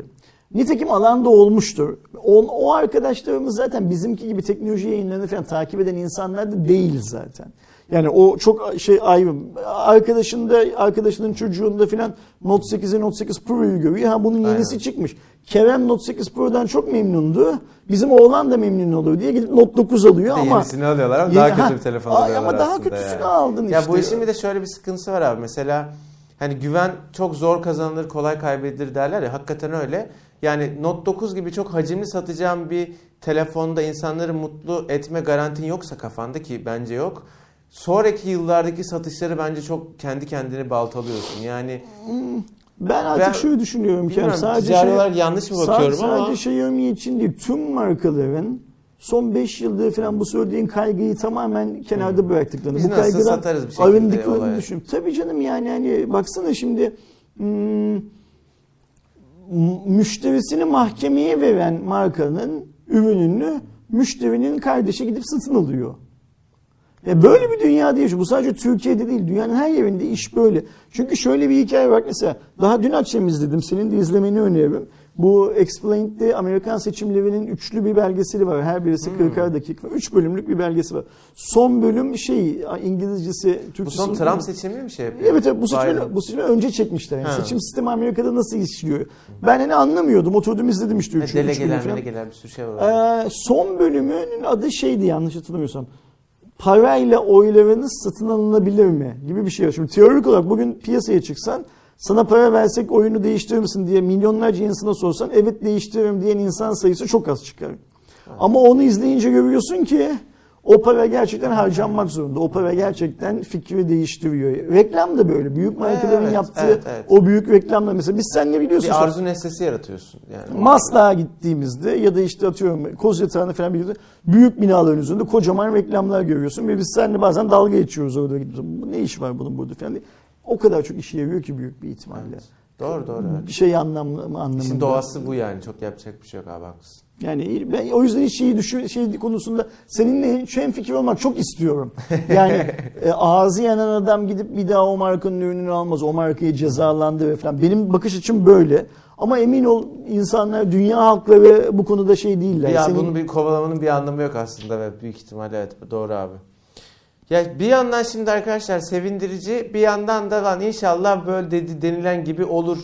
Nitekim alanda olmuştur. O, o arkadaşlarımız zaten bizimki gibi teknoloji yayınlarını falan takip eden insanlar da değil zaten. Yani o çok şey ayrı. Arkadaşında, arkadaşının çocuğunda falan Note 8'e Note 8 Pro'yu görüyor. Ha bunun yenisi
Aynen.
çıkmış. Kerem Note 8 Pro'dan çok memnundu. Bizim oğlan da memnun oluyor diye gidip Note 9 alıyor ama
yenisini alıyorlar ama
Yeni-
daha kötü
ha,
bir telefon
ay,
alıyorlar
ama daha kötüsünü
yani.
aldın
Ya
işte.
bu işin bir de şöyle bir sıkıntısı var abi. Mesela hani güven çok zor kazanılır, kolay kaybedilir derler ya. Hakikaten öyle. Yani Note 9 gibi çok hacimli satacağım bir telefonda insanları mutlu etme garantin yoksa kafanda ki bence yok. Sonraki yıllardaki satışları bence çok kendi kendini baltalıyorsun. Yani
Ben artık
Ben-
şöyle düşünüyorum
bilmiyorum
Sadece
ticari
şey-
olarak yanlış mı bakıyorum
sadece
ama
Xiaomi için değil tüm markaların son 5 yıldır falan bu söylediğin kaygıyı tamamen kenarda bıraktıklarını.
Biz
bu
nasıl satarız bir şekilde
arındıklarını
olaya?
düşün. Tabii canım yani hani baksana şimdi hmm, müşterisini mahkemeye veren markanın ürününü müşterinin kardeşi gidip satın alıyor. Ya böyle bir dünyada yaşıyor. Bu sadece Türkiye'de değil. Dünyanın her yerinde iş böyle. Çünkü şöyle bir hikaye var. Mesela daha dün akşam izledim. Senin de izlemeni öneririm. Bu Explained'de Amerikan seçimlerinin üçlü bir belgeseli var. Her birisi
Hmm.
40'ar dakika. Üç bölümlük bir belgesi var. Son bölüm şey İngilizcesi,
bu
Türkçesi.
son Trump seçimi mi şey yapıyor?
Evet evet bu seçimi,
Biden.
bu seçimi önce çekmişler. Yani
Ha.
seçim sistemi Amerika'da nasıl işliyor? Ben hani anlamıyordum. Oturdum izledim işte.
Ne,
Üç, üç
delegeler,
falan.
melegeler bir sürü şey var.
Ee, son bölümünün adı şeydi yanlış hatırlamıyorsam. Parayla oylarınız satın alınabilir mi? Gibi bir şey var. Şimdi teorik olarak bugün piyasaya çıksan sana para versek oyunu değiştirir misin diye milyonlarca insana sorsan evet değiştiririm diyen insan sayısı çok az çıkar. Ama onu izleyince görüyorsun ki o para gerçekten harcanmak zorunda. O para gerçekten fikri değiştiriyor. Reklam da böyle. Büyük markaların
Evet,
yaptığı
evet, evet.
o büyük reklamlar mesela biz sen ne biliyorsun?
bir arzu nesnesi yaratıyorsun. Yani.
Maslak'a gittiğimizde ya da işte atıyorum Kozyatağı'na falan bir yerde büyük binaların üzerinde kocaman reklamlar görüyorsun ve biz seninle bazen dalga geçiyoruz orada gidip "Bu ne iş var bunun burada falan diye. O kadar çok işe yarıyor ki büyük bir ihtimalle.
Evet. Doğru doğru.
Bir şey anlamlı anlamında.
İşin doğası bu yani. Çok yapacak bir şey yok abi haklısın.
Yani ben o yüzden hiç şeyi düşün şey konusunda seninle şu fikir olmak çok istiyorum. Yani [laughs] e, ağzı yanan adam gidip bir daha o markanın ürününü almaz. O markayı cezalandırır falan. Benim bakış açım böyle. Ama emin ol insanlar dünya halkları bu konuda şey değiller.
Ya
Senin-
bunun bir kovalamanın bir anlamı yok aslında ve büyük ihtimalle evet doğru abi. Ya bir yandan şimdi arkadaşlar sevindirici bir yandan da lan inşallah böyle dedi, denilen gibi olur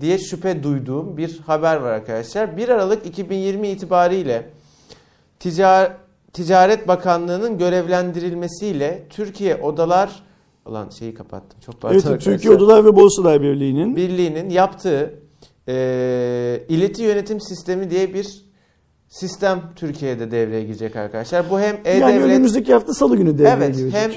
diye şüphe duyduğum bir haber var arkadaşlar. 1 Aralık 2020 itibariyle Ticar Ticaret Bakanlığı'nın görevlendirilmesiyle Türkiye Odalar Ulan şeyi kapattım. Çok pardon
Evet,
arkadaşlar.
Türkiye Odalar ve Borsalar Birliği'nin
Birliği'nin yaptığı e, ileti yönetim sistemi diye bir sistem Türkiye'de devreye girecek arkadaşlar. Bu hem
yani
e-devlet
önümüzdeki hafta salı günü devreye
evet
girecek.
hem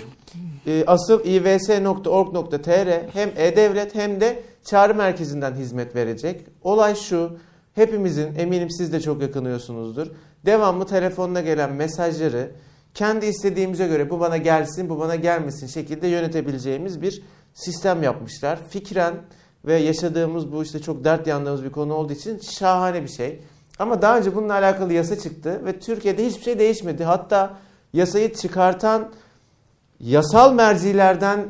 e, asıl ivs.org.tr hem e-devlet hem de çağrı merkezinden hizmet verecek. Olay şu. Hepimizin eminim siz de çok yakınıyorsunuzdur. Devamlı telefonuna gelen mesajları kendi istediğimize göre bu bana gelsin, bu bana gelmesin şekilde yönetebileceğimiz bir sistem yapmışlar. Fikren ve yaşadığımız bu işte çok dert yandığımız bir konu olduğu için şahane bir şey. Ama daha önce bununla alakalı yasa çıktı ve Türkiye'de hiçbir şey değişmedi. Hatta yasayı çıkartan yasal mercilerden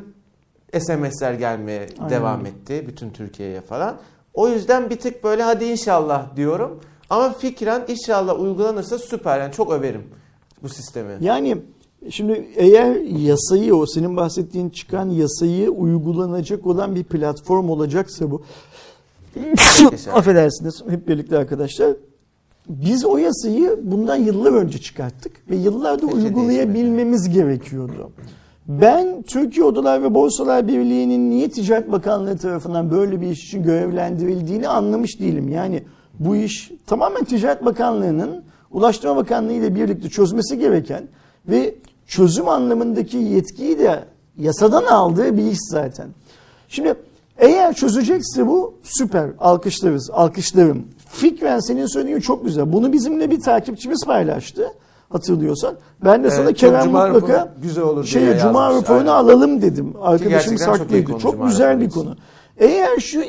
SMS'ler gelmeye
Aynen.
devam etti bütün Türkiye'ye falan. O yüzden bir tık böyle hadi inşallah diyorum. Ama fikren inşallah uygulanırsa süper. Yani çok överim bu sistemi.
Yani şimdi eğer yasayı o senin bahsettiğin çıkan yasayı uygulanacak olan bir platform olacaksa bu [laughs] affedersiniz hep birlikte arkadaşlar biz o yasayı bundan yıllar önce çıkarttık ve yıllarda uygulayabilmemiz gerekiyordu. Ben Türkiye Odalar ve Borsalar Birliği'nin niye Ticaret Bakanlığı tarafından böyle bir iş için görevlendirildiğini anlamış değilim. Yani bu iş tamamen Ticaret Bakanlığı'nın Ulaştırma Bakanlığı ile birlikte çözmesi gereken ve çözüm anlamındaki yetkiyi de yasadan aldığı bir iş zaten. Şimdi eğer çözecekse bu süper. Alkışlarız, alkışlarım. Fikren senin söylediğin çok güzel. Bunu bizimle bir takipçimiz paylaştı. Hatırlıyorsan. Ben de
Evet,
sana
çok
Kerem
Cuma
mutlaka
güzel olur diye
şeye, Cuma raporunu alalım dedim. Arkadaşımız
gerçekten çok
Çok,
Cuma
güzel bir konu. Eğer şu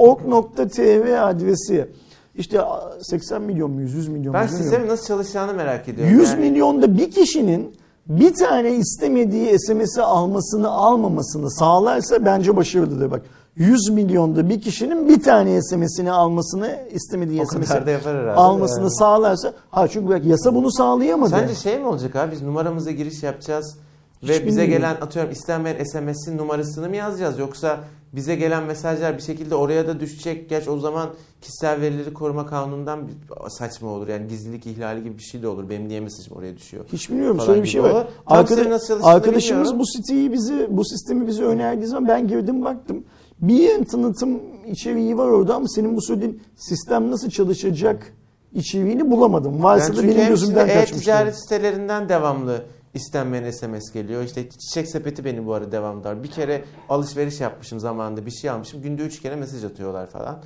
iysi.org.tr adresi işte 80 milyon mu 100 milyon
Ben
mu bilmiyorum.
sistemin nasıl çalışacağını merak ediyorum.
100
Yani
milyonda bir kişinin bir tane istemediği SMS'i almasını almamasını sağlarsa bence başarılıdır bak. 100 milyonda bir kişinin bir tane SMS'ini almasını istemediği
O kadar
SMS'i
da yapar herhalde.
almasını
Yani.
sağlarsa ha çünkü yasa bunu sağlayamadı.
Sence şey mi olacak abi biz numaramıza giriş yapacağız
Hiç
ve bize
bilmiyorum.
gelen atıyorum istenmeyen SMS'in numarasını mı yazacağız yoksa bize gelen mesajlar bir şekilde oraya da düşecek. Geç o zaman kişisel verileri koruma kanunundan bir- saçma olur. Yani gizlilik ihlali gibi bir şey de olur. Benim niye mesajım oraya düşüyor?
Hiç bilmiyorum şöyle bir şey var.
olur. Tam
Arkada-
senin nasıl çalıştığını
arkadaşımız
bilmiyorum.
bu siteyi bizi bu sistemi bize önerdiği zaman ben girdim baktım. Bir tanıtım içeriği var orada ama senin bu söylediğin sistem nasıl çalışacak içeriğini bulamadım. Varsa da benim gözümden
şimdi
kaçmıştır.
e-ticaret sitelerinden devamlı istenmeyen SMS geliyor. İşte çiçek sepeti beni bu arada devamlı. Bir kere alışveriş yapmışım zamanında bir şey almışım. Günde üç kere mesaj atıyorlar falan.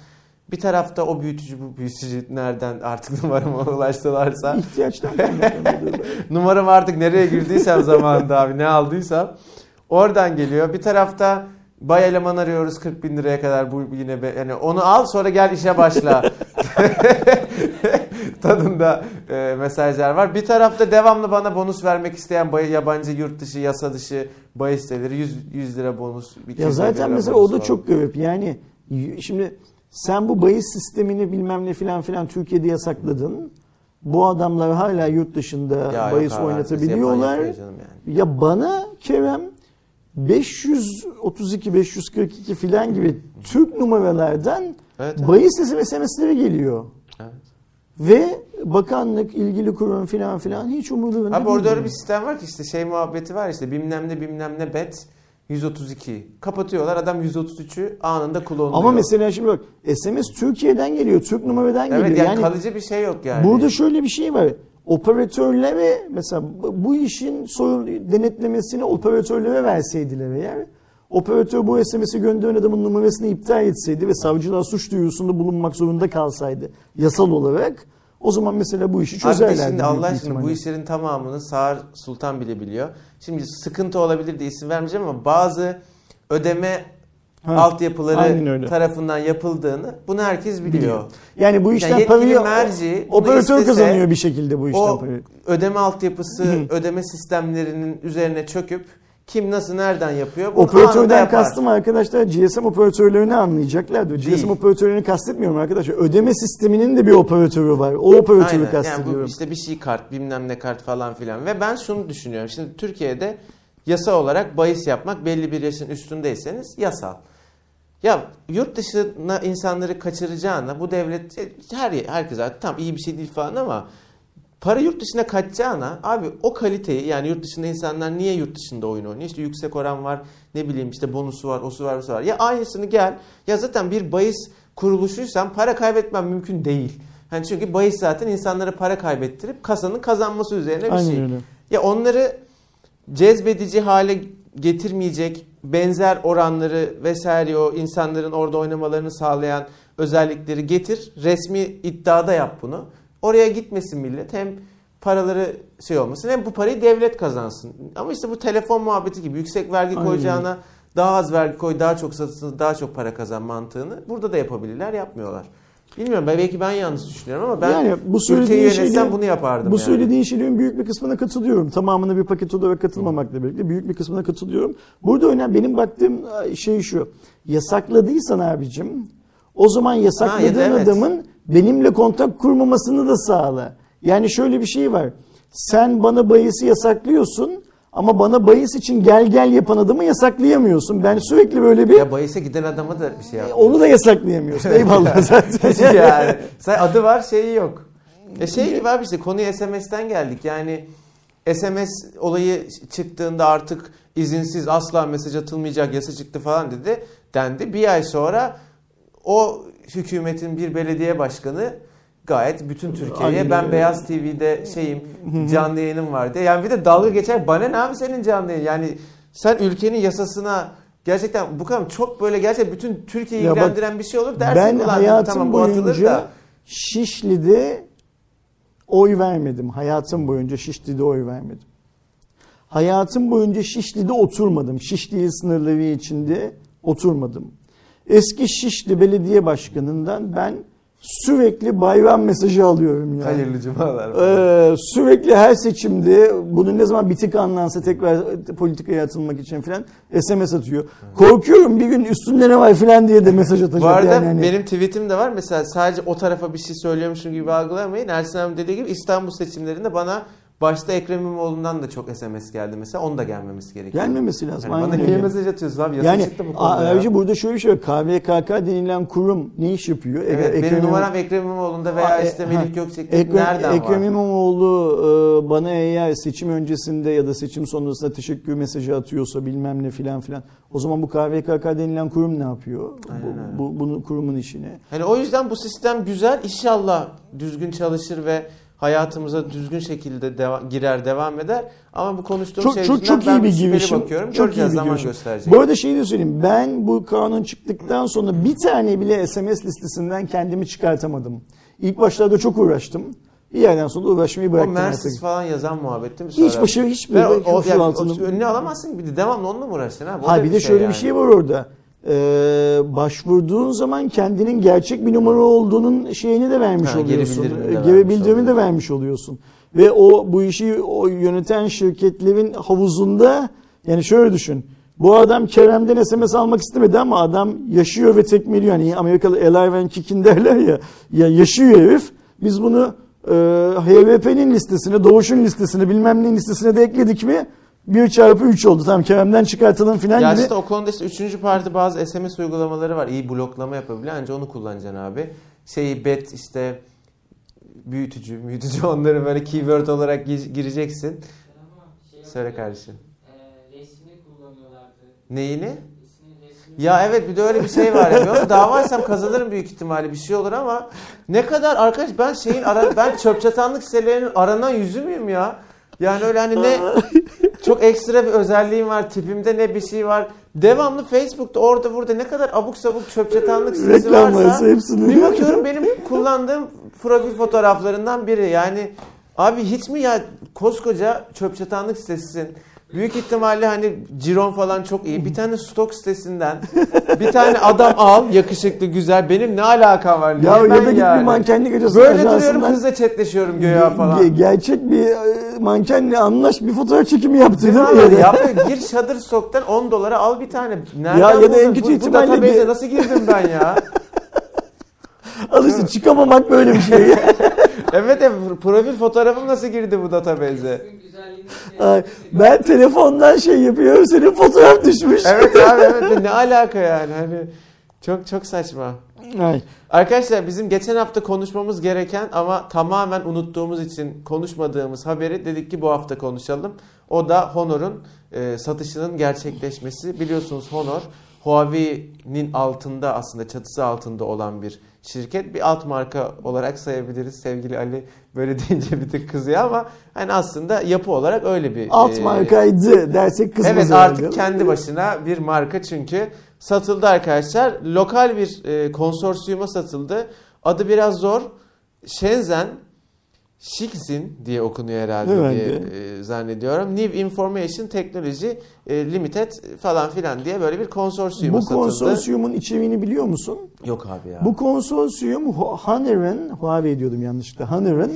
Bir tarafta o büyütücü bu büyütücü nereden artık [laughs] numarama ulaştılarsa
İhtiyaçtan [laughs]
numaram artık nereye girdiysem zamanında abi ne aldıysam oradan geliyor. Bir tarafta bay eleman arıyoruz 40 bin liraya kadar bu yine be, yani onu al sonra gel işe başla [laughs] tadında e, mesajlar var. Bir tarafta devamlı bana bonus vermek isteyen bay, yabancı yurt dışı yasa dışı bahis siteleri 100, 100 lira bonus. 200
Ya zaten mesela o da çok garip. Yani şimdi sen bu bahis sistemini bilmem ne filan filan Türkiye'de yasakladın. Bu adamlar hala yurt dışında
Ya
bahis
abi,
oynatabiliyorlar.
yani.
Ya bana Kerem 532 542 filan gibi Türk numaralardan
Evet, evet.
bahis SMS'leri geliyor.
Evet.
Ve bakanlık, ilgili kurum filan filan hiç umurlarında
Abi orada
değil.
öyle bir sistem var ki işte şey muhabbeti var işte bilmem ne bilmem ne bet 132. Kapatıyorlar adam 133'ü anında kullanılıyor.
Ama mesela şimdi bak SMS Türkiye'den geliyor, Türk numaradan
Evet
geliyor.
yani, kalıcı bir şey yok yani.
Burada şöyle bir şey var. Operatörlere mesela bu- işin sorun denetlemesini operatörlere verseydiler eğer operatör bu SMS'i gönderen adamın numarasını iptal etseydi ve savcılar suç duyurusunda bulunmak zorunda kalsaydı yasal olarak o zaman mesela bu işi
Abi
çözerlerdi.
de şimdi Allah aşkına bu işlerin tamamını Sağır Sultan bile biliyor. Şimdi sıkıntı olabilir diye isim vermeyeceğim ama bazı ödeme
Ha,
altyapıları tarafından yapıldığını bunu herkes biliyor.
Biliyor. Yani bu işten
Yani
parayı
merci
operatör
istese,
kazanıyor bir şekilde bu işten
O ödeme altyapısı, ödeme sistemlerinin üzerine çöküp kim nasıl nereden yapıyor bunu
Operatörden kastım arkadaşlar GSM operatörlerini anlayacaklardır.
Değil.
GSM operatörlerini kastetmiyorum arkadaşlar. Ödeme sisteminin de bir operatörü var. O operatörü
Aynen.
kastediyorum.
Yani bu işte bir şey kart, bilmem ne kart falan filan. Ve ben şunu düşünüyorum. Şimdi Türkiye'de yasa olarak bahis yapmak belli bir yaşın üstündeyseniz yasal. Ya yurt dışına insanları kaçıracağına bu devlet her herkes zaten tam iyi bir şey değil falan ama para yurt dışına kaçacağına abi o kaliteyi yani yurt dışında insanlar niye yurt dışında oyun oynuyor? İşte yüksek oran var ne bileyim işte bonusu var osu var busu var. Ya aynısını gel ya zaten bir bahis kuruluşuysan para kaybetmem mümkün değil. Hani çünkü bahis zaten insanlara para kaybettirip kasanın kazanması üzerine bir
Aynen
şey.
öyle.
Ya onları cezbedici hale getirmeyecek benzer oranları vesaire o insanların orada oynamalarını sağlayan özellikleri getir. Resmi iddiada yap bunu. Oraya gitmesin millet. Hem paraları şey olmasın hem bu parayı devlet kazansın. Ama işte bu telefon muhabbeti gibi yüksek vergi
Aynen
koyacağına daha az vergi koy, daha çok satın, daha çok para kazan mantığını burada da yapabilirler, yapmıyorlar. Bilmiyorum belki ben yanlış düşünüyorum ama ben
Yani bu
ülkeyi
söylediğin
yönetsem
şeylerin-
bunu yapardım
Bu
yani.
söylediğin şeylerin büyük bir kısmına katılıyorum. Tamamına bir paket olarak katılmamakla birlikte büyük bir kısmına katılıyorum. Burada önemli benim baktığım şey şu. Yasakladıysan abicim o zaman yasakladığın
Ha, ya evet.
adamın benimle kontak kurmamasını da sağla. Yani şöyle bir şey var. Sen bana bahisi yasaklıyorsun ama bana bahis için gel gel yapan adamı yasaklayamıyorsun. Ben sürekli böyle bir
Ya bahise giden adama da bir şey yap.
onu da yasaklayamıyorsun. Eyvallah [laughs] zaten.
yani sen adı var şeyi yok. E şey gibi abi işte konuya SMS'ten geldik. Yani SMS olayı çıktığında artık izinsiz asla mesaj atılmayacak yasa çıktı falan dedi. Dendi. Bir ay sonra o hükümetin bir belediye başkanı gayet bütün Türkiye'ye
Aynen
ben. Beyaz TV'de şeyim canlı yayınım var diye. Yani bir de dalga geçer bana ne abi senin canlı yayın? Yani sen ülkenin yasasına gerçekten bu kadar çok böyle gerçekten bütün Türkiye'yi
Ya bak,
ilgilendiren bir şey olur dersin.
Ben
ulan
hayatım
tamam
boyunca
da.
Şişli'de oy vermedim. Hayatım boyunca Şişli'de oy vermedim. Hayatım boyunca Şişli'de oturmadım. Şişli sınırları içinde oturmadım. Eski Şişli Belediye Başkanı'ndan ben sürekli bayram mesajı alıyorum yani.
Hayırlı cumalar.
Ee, sürekli her seçimde bunun ne zaman bitik anlansa tekrar politikaya atılmak için falan SMS atıyor. Korkuyorum bir gün üstünde ne var falan diye de mesaj atacak.
Bu arada
yani. Hani-
benim tweetim de var. Mesela sadece o tarafa bir şey söylüyormuşum gibi algılamayın. Ersin abi dediği gibi İstanbul seçimlerinde bana başta Ekrem İmamoğlu'ndan da çok SMS geldi mesela. Onun da gelmemesi gerekiyor.
Gelmemesi lazım.
Yani bana niye mesaj atıyorsun abi? Yasa
Yani
çıktı bu konuda ya.
burada şöyle bir şey var. KVKK denilen kurum ne iş yapıyor?
Evet,
Ekrem
benim numaram Ekrem İmamoğlu'nda veya
e,
işte. Melih Gökçek'te
Ekrem,
nereden
Ekrem
var?
İmamoğlu e, bana eğer seçim öncesinde ya da seçim sonrasında teşekkür mesajı atıyorsa bilmem ne filan filan. O zaman bu KVKK denilen kurum ne yapıyor?
Aynen.
Bu, bu, bunu kurumun işine.
Hani o yüzden bu sistem güzel. İnşallah düzgün çalışır ve hayatımıza düzgün şekilde deva- girer, devam eder. Ama bu konuştuğum
Çok
şey
çok çok
ben
iyi bir girişim.
bakıyorum.
Çok iyi
Göreceğiz
bir
zaman
girişim.
gösterecek.
Bu arada şeyi de söyleyeyim. Ben bu kanun çıktıktan sonra bir tane bile SMS listesinden kendimi çıkartamadım. İlk başlarda çok uğraştım. Bir yerden sonra uğraşmayı
o
bıraktım
Mersiz
artık.
falan yazan muhabbetti mi
Hiç başı hiçbir
Ve o, o, yani, o- önüne alamazsın bir de devamlı onunla mı uğraşacaksın? O
Ha
da
bir de şöyle
yani.
bir şey var orada. Ee, başvurduğun zaman kendinin gerçek bir numara olduğunun şeyini de vermiş
Ha, geri
oluyorsun.
de
Ee,
vermiş
Geri bildirimini de
oluyorsun.
vermiş oluyorsun. Ve o bu işi o yöneten şirketlerin havuzunda yani şöyle düşün. Bu adam Kerem'den SMS almak istemedi ama adam yaşıyor ve tekmeliyor. Hani Amerikalı Alive and Kickin derler ya. Ya yaşıyor herif. Biz bunu e, HVP'nin listesine, Doğuş'un listesine, bilmem neyin listesine de ekledik mi 1 çarpı 3 oldu. Tamam Kerem'den çıkartalım filan
Ya
gibi.
işte o konuda işte üçüncü parti bazı SMS uygulamaları var. İyi bloklama yapabilen. Anca onu kullanacaksın abi. Şeyi bet işte büyütücü, büyütücü [laughs] onları böyle keyword olarak gi- gireceksin.
Şey
Söyle kardeşim.
e, resmini kullanıyorlardı.
Neyini? Ya evet bir de öyle bir şey var ya. Ben dava etsem kazanırım büyük ihtimalle bir şey olur ama ne kadar arkadaş ben şeyin ara, ben çöp çatanlık sitelerinin aranan yüzü müyüm ya? Yani öyle hani ne [laughs] çok ekstra bir özelliğim var tipimde ne bir şey var. Devamlı Facebook'ta orada burada ne kadar abuk sabuk çöp çatanlık sitesi
Reklam
varsa
hepsini.
bir bakıyorum benim kullandığım profil fotoğraflarından biri. Yani abi hiç mi ya koskoca çöp çatanlık sitesisin. Büyük ihtimalle hani Ciron falan çok iyi. Bir tane stok sitesinden bir tane adam al yakışıklı güzel. Benim ne alakam var?
Ya ya da git
yani?
bir mankenlik hocası
Böyle duruyorum kızla chatleşiyorum göya falan.
ge- gerçek bir e, mankenle anlaş bir fotoğraf çekimi yaptı
Değil mi
mi?
abi?
Ya da-
Yap gir Shutterstock'tan 10 dolara al bir tane. Nereden
Ya- ya da en kötü
bu, bu
ihtimalle
database'e nasıl girdim ben ya? [laughs]
Al işte çıkamamak böyle bir şey. [laughs]
evet evet profil fotoğrafım nasıl girdi bu database'e?
ben telefondan şey yapıyorum senin fotoğraf düşmüş.
Evet abi evet [laughs] ne alaka yani hani çok çok saçma.
Ay.
Arkadaşlar bizim geçen hafta konuşmamız gereken ama tamamen unuttuğumuz için konuşmadığımız haberi dedik ki bu hafta konuşalım. O da Honor'un e, satışının gerçekleşmesi. Biliyorsunuz Honor Huawei'nin altında aslında çatısı altında olan bir şirket. Bir alt marka olarak sayabiliriz. Sevgili Ali böyle [laughs] deyince bir tık kızıyor ama hani aslında yapı olarak öyle bir
Alt
e,
markaydı dersek kızmaz
Evet
herhalde.
artık kendi başına bir marka çünkü satıldı arkadaşlar. Lokal bir e, konsorsiyuma satıldı. Adı biraz zor. Shenzhen Shixin diye okunuyor herhalde
Herhalde.
diye e, zannediyorum. New Information Technology e, Limited falan filan diye böyle bir konsorsiyuma
Bu
satıldı.
konsorsiyumun içeriğini biliyor musun?
Yok abi ya.
Bu konsorsiyum Honor'ın, Huawei diyordum yanlışlıkla, Honor'ın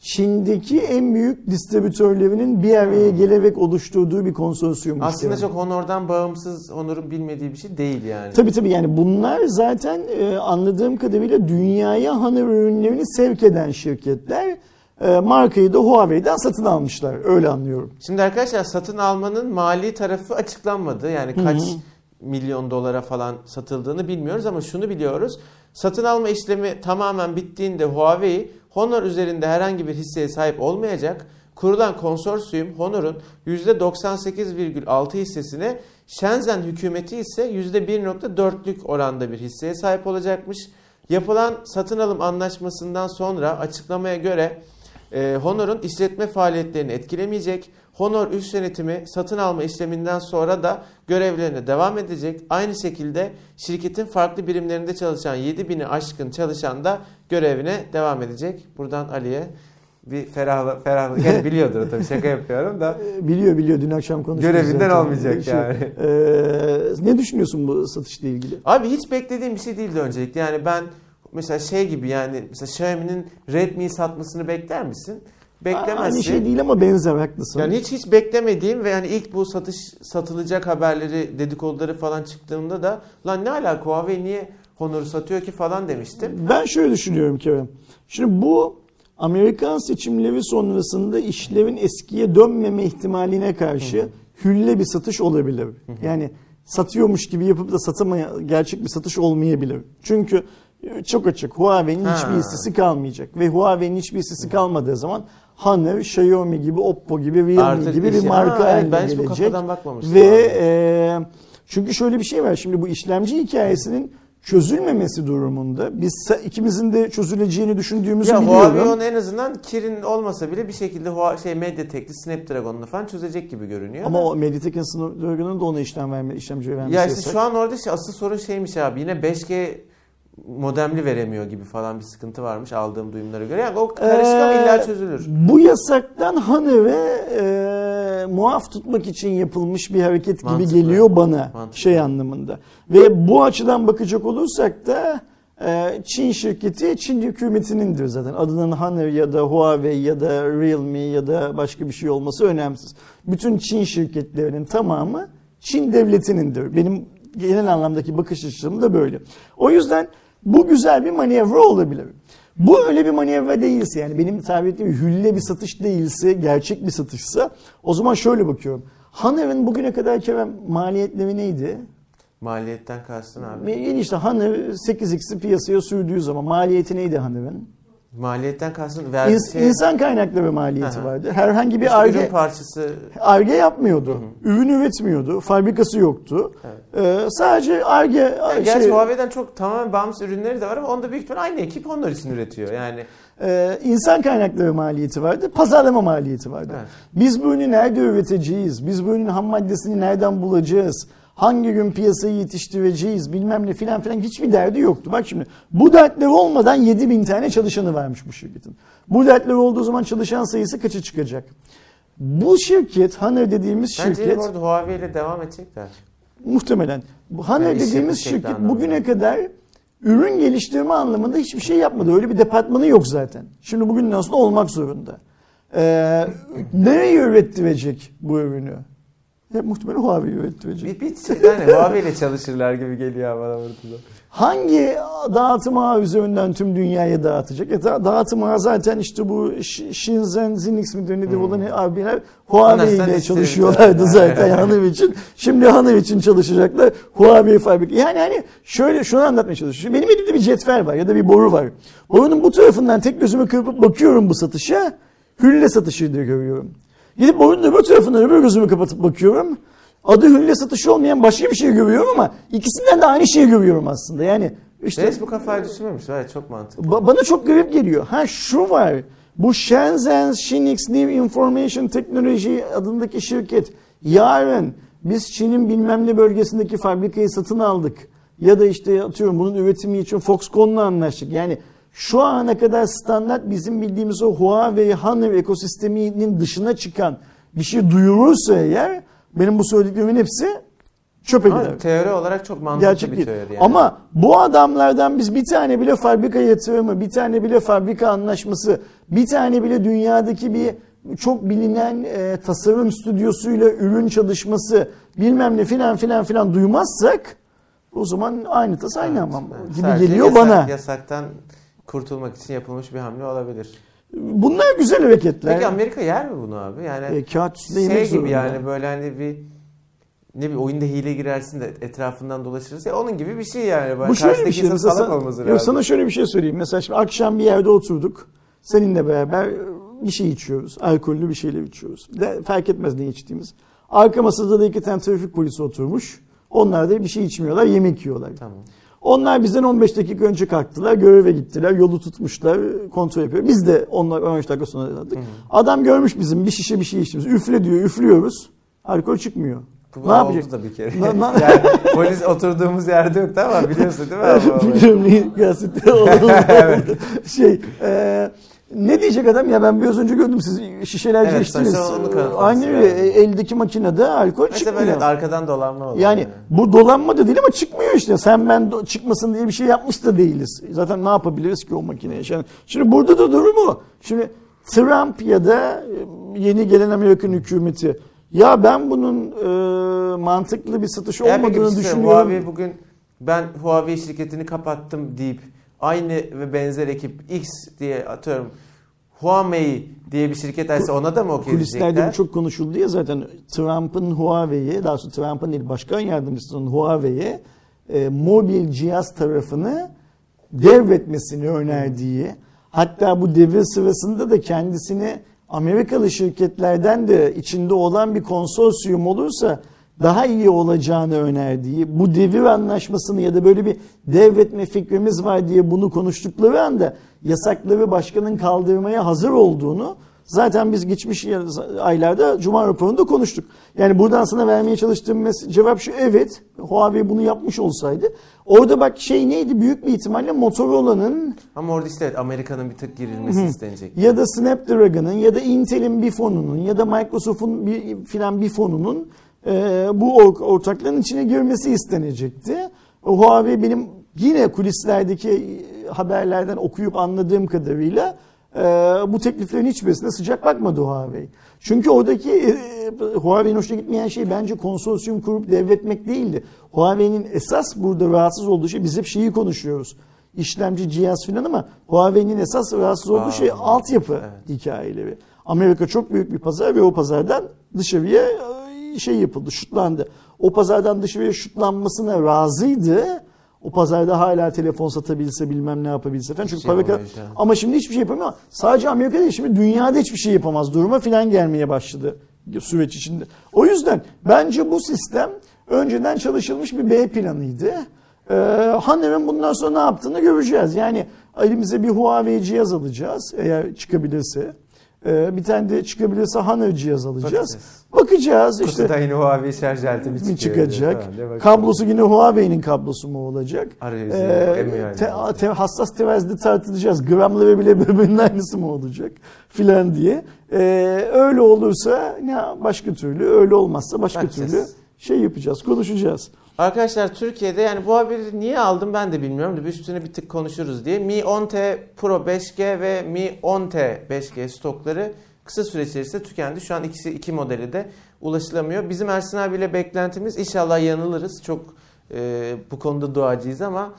Çin'deki en büyük distribütörlerinin bir araya gelerek oluşturduğu bir konsorsiyum.
Aslında
işte.
çok Honor'dan bağımsız, Honor'un bilmediği bir şey değil yani.
Tabii tabii yani bunlar zaten e, anladığım kadarıyla dünyaya Honor ürünlerini sevk eden şirketler. E, markayı da Huawei'den satın almışlar. Öyle anlıyorum.
Şimdi arkadaşlar satın almanın mali tarafı açıklanmadı. Yani kaç milyon dolara falan satıldığını bilmiyoruz ama şunu biliyoruz. Satın alma işlemi tamamen bittiğinde Huawei Honor üzerinde herhangi bir hisseye sahip olmayacak. Kurulan konsorsiyum Honor'un %98,6 hissesine Shenzhen hükümeti ise %1.4'lük oranda bir hisseye sahip olacakmış. Yapılan satın alım anlaşmasından sonra açıklamaya göre e, Honor'un işletme faaliyetlerini etkilemeyecek. Honor üst yönetimi satın alma işleminden sonra da görevlerine devam edecek. Aynı şekilde şirketin farklı birimlerinde çalışan 7000'i aşkın çalışan da görevine devam edecek. Buradan Ali'ye bir ferahlık, ferahlık yani [laughs] biliyordur tabii şaka yapıyorum da.
Biliyor biliyor dün akşam konuştuk.
Görevinden
zaten.
olmayacak yani.
Ee, ne düşünüyorsun bu satışla ilgili?
Abi hiç beklediğim bir şey değildi öncelikle. Yani ben mesela şey gibi yani mesela Xiaomi'nin Redmi satmasını bekler misin? Beklemezsin.
Aynı şey değil ama benzer haklısın.
Yani hiç hiç beklemediğim ve yani ilk bu satış satılacak haberleri dedikoduları falan çıktığında da lan ne alaka Huawei niye Honor'u satıyor ki falan demiştim.
Ben şöyle düşünüyorum Kerem. Şimdi bu Amerikan seçimleri sonrasında işlevin eskiye dönmeme ihtimaline karşı hülle bir satış olabilir. Yani satıyormuş gibi yapıp da satamaya gerçek bir satış olmayabilir. Çünkü çok açık Huawei'nin
Ha.
hiçbir hissesi kalmayacak ve Huawei'nin hiçbir hissesi kalmadığı zaman Honor, Xiaomi gibi, Oppo gibi, Realme
Artık
gibi bir
işi-
marka
Ha, evet, ben hiç
gelecek. Ve e, çünkü şöyle bir şey var. Şimdi bu işlemci hikayesinin çözülmemesi durumunda biz ikimizin de çözüleceğini düşündüğümüzü
Ya
biliyorum.
Huawei onu en azından Kirin olmasa bile bir şekilde Hua- şey Mediatek'li Snapdragon'unu falan çözecek gibi görünüyor.
Ama o Mediatek'in Snapdragon'un da ona işlem verme, işlemci vermesi
ya işte
yasak.
şu an orada şey, asıl sorun şeymiş abi yine 5G modemli veremiyor gibi falan bir sıkıntı varmış aldığım duyumlara göre. Yani o karışık ama
Ee,
illa çözülür.
Bu yasaktan Honor'e e, muaf tutmak için yapılmış bir hareket gibi
Mantıklı.
geliyor bana
Mantıklı.
şey anlamında. Ve bu açıdan bakacak olursak da e, Çin şirketi Çin hükümetinindir zaten. Adının Honor ya da Huawei ya da Realme ya da başka bir şey olması önemsiz. Bütün Çin şirketlerinin tamamı Çin devletinindir. Benim genel anlamdaki bakış açım da böyle. O yüzden bu güzel bir manevra olabilir. Bu öyle bir manevra değilse yani benim tabir ettiğim hülle bir satış değilse, gerçek bir satışsa o zaman şöyle bakıyorum. Honor'ın bugüne kadar Kerem maliyetleri neydi?
Maliyetten kastın abi.
Yani işte Honor 8x'i piyasaya sürdüğü zaman maliyeti neydi Honor'ın?
Maliyetten kastın verdiği
İns-
şey.
İnsan kaynakları maliyeti
Aha.
vardı. Herhangi bir
İşte
arge,
parçası
arge yapmıyordu. Ürün üretmiyordu. Fabrikası yoktu. Ee, sadece arge
Yani gerçi
şey,
Huawei'den çok tamamen bağımsız ürünleri de var ama onda büyük ihtimal aynı ekip onlar için üretiyor. Yani
Ee, insan kaynakları maliyeti vardı, pazarlama maliyeti vardı.
Evet.
Biz bu ürünü nerede üreteceğiz? Biz bu ürünün ham maddesini nereden bulacağız? Hangi gün piyasayı yetiştireceğiz bilmem ne filan filan hiçbir derdi yoktu. Bak şimdi bu dertleri olmadan 7 bin tane çalışanı varmış bu şirketin. Bu dertleri olduğu zaman çalışan sayısı kaça çıkacak? Bu şirket, Honor dediğimiz
bence
şirket
bu arada Huawei ile devam edecekler.
muhtemelen. Bu Honor
Yani
dediğimiz şirket bugüne kadar ürün geliştirme anlamında hiçbir şey yapmadı. Öyle bir departmanı yok zaten. Şimdi bugünden sonra olmak zorunda. Ee, nereye ürettirecek bu ürünü? Hep muhtemelen Huawei ürettirecek.
Bir, bir şey, yani Huawei ile çalışırlar gibi geliyor bana burada.
Hangi dağıtım ağı üzerinden tüm dünyaya dağıtacak? E, da- dağıtım ağı zaten işte bu Shenzhen, Zinix midir nedir olan abiler Huawei ile çalışıyorlardı zaten Hanım için. Şimdi Hanım için çalışacaklar. Huawei fabrika. Yani hani şöyle şunu anlatmaya çalışıyorum. Benim elimde bir cetvel var ya da bir boru var. Borunun bu tarafından tek gözümü kırpıp bakıyorum bu satışa. Hülle satışı diye görüyorum. Gidip borunun öbür tarafından öbür gözümü kapatıp bakıyorum. Adı hülle satışı olmayan başka bir şey görüyorum ama ikisinden de aynı şeyi görüyorum aslında. Yani işte
bu kafayı düşünmemiş. Evet çok mantıklı.
ba- bana çok garip geliyor. Ha şu var. Bu Shenzhen Shinix New Information Technology adındaki şirket yarın biz Çin'in bilmem ne bölgesindeki fabrikayı satın aldık. Ya da işte atıyorum bunun üretimi için Foxconn'la anlaştık. Yani şu ana kadar standart bizim bildiğimiz o Huawei Honor ekosisteminin dışına çıkan bir şey duyurursa eğer benim bu söylediklerimin hepsi çöpe gider.
Ama teori olarak çok mantıklı
Gerçek
bir
değil.
teori. Yani.
Ama bu adamlardan biz bir tane bile fabrika yatırımı, bir tane bile fabrika anlaşması, bir tane bile dünyadaki bir çok bilinen e, tasarım stüdyosuyla ürün çalışması bilmem ne filan filan filan duymazsak o zaman aynı tas aynı ama
Evet.
gibi
Sadece
geliyor
yasak-
bana.
Yasaktan kurtulmak için yapılmış bir hamle olabilir.
Bunlar güzel hareketler.
Peki Amerika yer mi bunu abi? Yani
E, kağıt üstünde
şey gibi
zorunda.
yani böyle hani bir ne bir oyunda hile girersin de etrafından dolaşırız ya onun gibi bir şey yani.
Bu şöyle bir şey.
insan
Mesela
salak
sana,
olması
yok, sana şöyle bir şey söyleyeyim. Mesela şimdi akşam bir yerde oturduk. Seninle beraber bir şey içiyoruz. Alkollü bir şeyler içiyoruz. De, fark etmez ne içtiğimiz. Arka masada da iki tane trafik polisi oturmuş. Onlar da bir şey içmiyorlar, yemek yiyorlar.
Tamam.
Onlar bizden 15 dakika önce kalktılar, göreve gittiler, yolu tutmuşlar, kontrol yapıyor. Biz de onlar 15 dakika sonra attık. Adam görmüş bizim bir şişe bir şey içtiğimiz. Üfle diyor, üflüyoruz. Alkol çıkmıyor.
Bu
ne yapacak?
da bir kere.
Na- na-
yani polis oturduğumuz yerde yoktu ama biliyorsun değil mi?
Biliyorum neyi gazete oldu. Şey, e, ne diyecek adam ya ben biraz önce gördüm siz şişelerce
Evet,
içtiniz. Aynı öyle
lazım.
eldeki makinede alkol
Mesela
çıkmıyor.
böyle arkadan dolanma oluyor.
Yani bu dolanma da değil ama çıkmıyor işte. Sen ben çıkmasın diye bir şey yapmış da değiliz. Zaten ne yapabiliriz ki o makineye? Yani şimdi burada da durum o. Şimdi Trump ya da e, yeni gelen Amerikan hükümeti ya ben bunun e, mantıklı bir satış
Eğer
olmadığını
söyleyeyim,
düşünüyorum.
Huawei bugün ben Huawei şirketini kapattım deyip aynı ve benzer ekip X diye atıyorum Huawei diye bir şirket açsa ona da mı okey
Kulislerde bu çok konuşuldu ya zaten. Trump'ın Huawei'ye, daha doğrusu Trump'ın değil başkan yardımcısının Huawei'ye e, mobil cihaz tarafını devretmesini önerdiği, hatta bu devir sırasında da kendisini Amerikalı şirketlerden de içinde olan bir konsorsiyum olursa daha iyi olacağını önerdiği, bu devir anlaşmasını ya da böyle bir devretme fikrimiz var diye bunu konuştukları anda yasakları başkanın kaldırmaya hazır olduğunu zaten biz geçmiş aylarda Cuma raporunda konuştuk. Yani buradan sana vermeye çalıştığım cevap şu evet Huawei bunu yapmış olsaydı orada bak şey neydi büyük bir ihtimalle Motorola'nın
Ama orada işte Amerika'nın bir tık girilmesi istenecek.
ya da Snapdragon'ın ya da Intel'in bir fonunun ya da Microsoft'un bir filan bir fonunun e, bu or- ortaklığın içine girmesi istenecekti. Huawei benim yine kulislerdeki haberlerden okuyup anladığım kadarıyla e, bu tekliflerin hiçbirisine sıcak bakmadı Huawei. Çünkü oradaki e, Huawei'nin hoşuna gitmeyen şey bence konsorsiyum kurup devretmek değildi. Huawei'nin esas burada rahatsız olduğu şey biz hep şeyi konuşuyoruz. İşlemci cihaz filan ama Huawei'nin esas rahatsız olduğu
Aa,
şey altyapı
evet.
hikayeleri. Amerika çok büyük bir pazar ve o pazardan dışarıya e, şey yapıldı, şutlandı. O pazardan dışarıya şutlanmasına razıydı. O pazarda hala telefon satabilse bilmem ne yapabilse falan. Çünkü
şey an.
ama şimdi hiçbir şey yapamıyor. Sadece Amerika değil şimdi dünyada hiçbir şey yapamaz duruma filan gelmeye başladı süreç içinde. O yüzden bence bu sistem önceden çalışılmış bir B planıydı. Ee, Haner'in bundan sonra ne yaptığını göreceğiz. Yani elimize bir Huawei cihaz alacağız eğer çıkabilirse. Ee, bir tane de çıkabilirse Haner cihaz alacağız.
Bakacağız.
Bakacağız işte
Kutuda yine Huawei şarj aleti mi
çıkacak.
Tamam.
Kablosu yine Huawei'nin kablosu mu olacak?
Arayüzü,
Ee,
emiyor
te-
yani.
te- hassas terazide tartılacağız. Gramları bile birbirinin aynısı mı olacak filan diye. Ee, öyle olursa ne başka türlü, öyle olmazsa başka
Bakacağız.
türlü şey yapacağız, konuşacağız.
Arkadaşlar Türkiye'de yani bu haberi niye aldım ben de bilmiyorum da üstüne bir tık konuşuruz diye. Mi 10T Pro 5G ve Mi 10T 5G stokları kısa süre içerisinde tükendi. Şu an ikisi iki modeli de ulaşılamıyor. Bizim Ersin abiyle beklentimiz inşallah yanılırız. Çok e, bu konuda duacıyız ama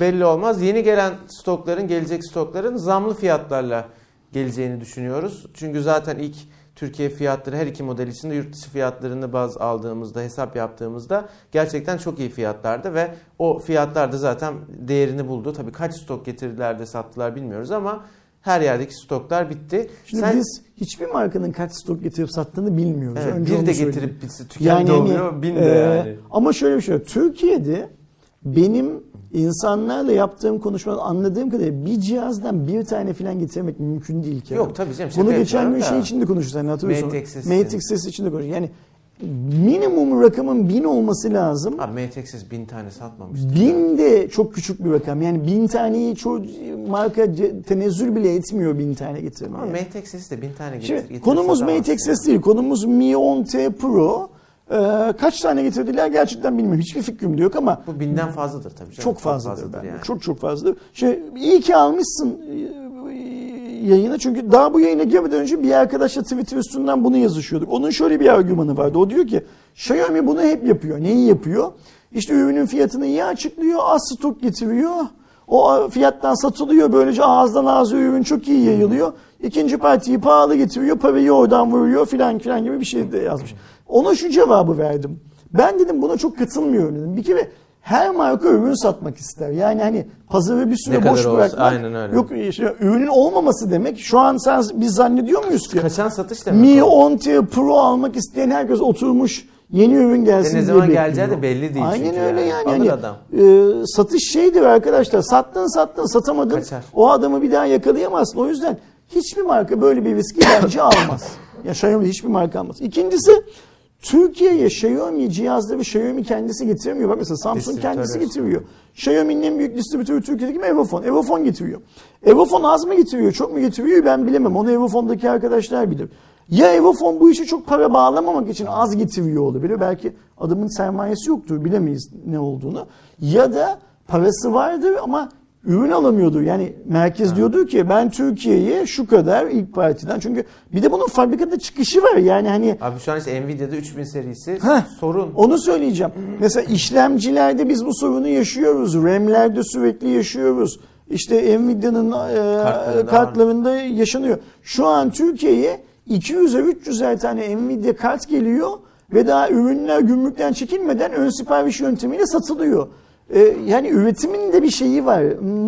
belli olmaz. Yeni gelen stokların, gelecek stokların zamlı fiyatlarla geleceğini düşünüyoruz. Çünkü zaten ilk Türkiye fiyatları her iki model için de yurt dışı fiyatlarını baz aldığımızda, hesap yaptığımızda gerçekten çok iyi fiyatlardı ve o fiyatlar da zaten değerini buldu. Tabii kaç stok getirdiler de sattılar bilmiyoruz ama her yerdeki stoklar bitti.
Şimdi
Sen
biz hiçbir markanın kaç stok getirip sattığını bilmiyoruz.
evet,
Önce
bir de getirip bitsi tükendi
Yani
oluyor, bin de
e,
yani.
Ama şöyle bir şey. Türkiye'de benim insanlarla yaptığım konuşmada anladığım kadarıyla bir cihazdan bir tane falan getirmek mümkün değil ki.
Yok tabii canım.
Bunu geçen gün şey
da.
içinde konuştuk sen hatırlıyorsun.
Matrix sesi.
Matrix sesi içinde konuştuk. Yani minimum rakamın bin olması lazım.
Abi MTX'siz bin tane satmamış.
Bin de çok küçük bir rakam. Yani bin taneyi çoğu marka tenezzül bile etmiyor bin tane getirmeye.
Ama MTX'siz de bin tane getir.
Şimdi konumuz Mate
yani.
Değil. Konumuz Mi 10T Pro. Ee, kaç tane getirdiler gerçekten bilmiyorum. Hiçbir fikrim de yok ama
Bu binden fazladır tabii canım.
çok fazladır bence.
yani.
Çok çok fazladır. Şey, iyi ki almışsın e, yayını. Çünkü daha bu yayına girmeden önce bir arkadaşla Twitter üstünden bunu yazışıyorduk. Onun şöyle bir argümanı vardı. O diyor ki Xiaomi bunu hep yapıyor. Neyi yapıyor? İşte ürünün fiyatını iyi açıklıyor. Az stok getiriyor. O fiyattan satılıyor. Böylece ağızdan ağza ürün çok iyi yayılıyor. İkinci partiyi pahalı getiriyor. Parayı oradan vuruyor filan filan gibi bir şey de yazmış. Ona şu cevabı verdim. Ben dedim buna çok katılmıyorum dedim. Bir kere her marka ürün satmak ister. Yani hani pazarı bir süre
Ne kadar
boş
olsa,
bırakmak.
aynen öyle.
Yok işte ürünün olmaması demek. Şu an sen biz zannediyor muyuz ki?
Kaçan satış demek
Mi
o.
10T Pro almak isteyen herkes oturmuş Yeni ürün gelsin diye
ne zaman
bekliyor.
geleceği de belli değil
Aynen
çünkü
öyle
yani.
yani. Hani,
adam.
e, satış şeydir arkadaşlar. Sattın sattın satamadın.
Kaçar.
O adamı bir daha yakalayamazsın. O yüzden hiçbir marka böyle bir riski bence [coughs] almaz. Ya Xiaomi hiçbir marka almaz. İkincisi Türkiye'ye Xiaomi cihazları Xiaomi kendisi getiremiyor. Bak mesela Samsung kendisi getiriyor. Xiaomi'nin en büyük distribütörü Türkiye'deki mi? Evofon. Evofon getiriyor. Evofon az mı getiriyor, çok mu getiriyor ben bilemem. Onu Evofon'daki arkadaşlar bilir. Ya Evofon bu işi çok para bağlamamak için az getiriyor olabilir. Belki adamın sermayesi yoktur, bilemeyiz ne olduğunu. Ya da parası vardır ama ürün alamıyordur. Yani merkez diyordur ki ben Türkiye'ye şu kadar ilk partiden. Çünkü bir de bunun fabrikada çıkışı var. Yani hani
Abi şu an işte Nvidia'da 3000 serisi
Heh.
sorun.
onu söyleyeceğim. Mesela işlemcilerde biz bu sorunu yaşıyoruz. RAM'lerde sürekli yaşıyoruz. İşte Nvidia'nın e,
Kartlarında
kartlarında yaşanıyor. Şu an Türkiye'ye 200'e 300'er tane Nvidia kart geliyor ve daha ürünler gümrükten çekilmeden ön sipariş yöntemiyle satılıyor. E, yani üretimin de bir şeyi var,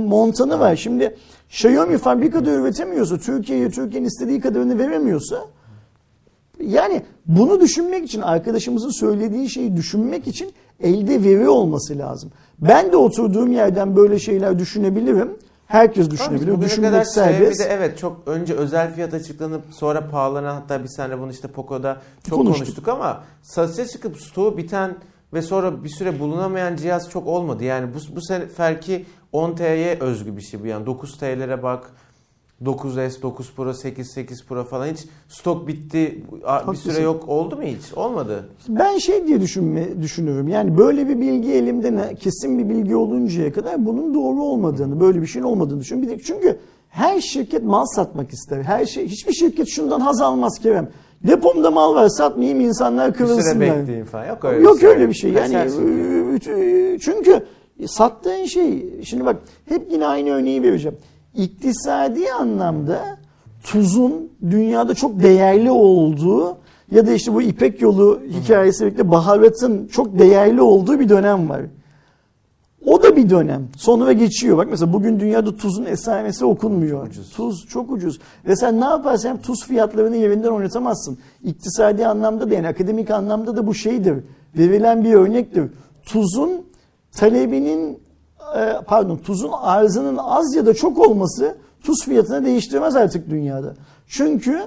montanı var. Şimdi Xiaomi fabrikada üretemiyorsa, Türkiye'ye Türkiye'nin istediği kadarını veremiyorsa yani bunu düşünmek için arkadaşımızın söylediği şeyi düşünmek için elde veri olması lazım. Ben de oturduğum yerden böyle şeyler düşünebilirim. Herkes düşünebilir.
Bugüne
Düşünmek
kadar
serbest.
Xiaomi'de evet çok önce özel fiyat açıklanıp sonra pahalanan hatta bir sene bunu işte Poco'da çok
Konuştuk.
konuştuk, ama satışa çıkıp stoğu biten ve sonra bir süre bulunamayan cihaz çok olmadı. Yani bu, bu seferki 10T'ye özgü bir şey bu yani 9T'lere bak 9S, 9 Pro, 8, 8 Pro falan hiç stok bitti bir
Haklısın.
süre yok oldu mu hiç? Olmadı.
Ben şey diye düşünme, düşünüyorum. Yani böyle bir bilgi elimde ne, kesin bir bilgi oluncaya kadar bunun doğru olmadığını, böyle bir şeyin olmadığını düşünüyorum. Bir de çünkü her şirket mal satmak ister. Her şey hiçbir şirket şundan haz almaz Kerem. Depomda mal var satmayayım insanlar
Bir süre
kırılsınlar.
bekleyin falan. Yok öyle
Yok
bir şey.
öyle bir şey. Yani
Kaçarsın.
çünkü sattığın şey şimdi bak hep yine aynı örneği vereceğim. İktisadi anlamda tuzun dünyada çok değerli olduğu ya da işte bu İpek yolu hikayesi birlikte baharatın çok değerli olduğu bir dönem var. Bir dönem. Sonra geçiyor. Bak mesela bugün dünyada tuzun esamesi okunmuyor.
Ucuz.
Tuz çok ucuz. Ve sen ne yaparsan yap tuz fiyatlarını yerinden oynatamazsın. İktisadi anlamda da yani akademik anlamda da bu şeydir. Verilen bir örnektir. Tuzun talebinin e, pardon tuzun arzının az ya da çok olması tuz fiyatını değiştirmez artık dünyada. Çünkü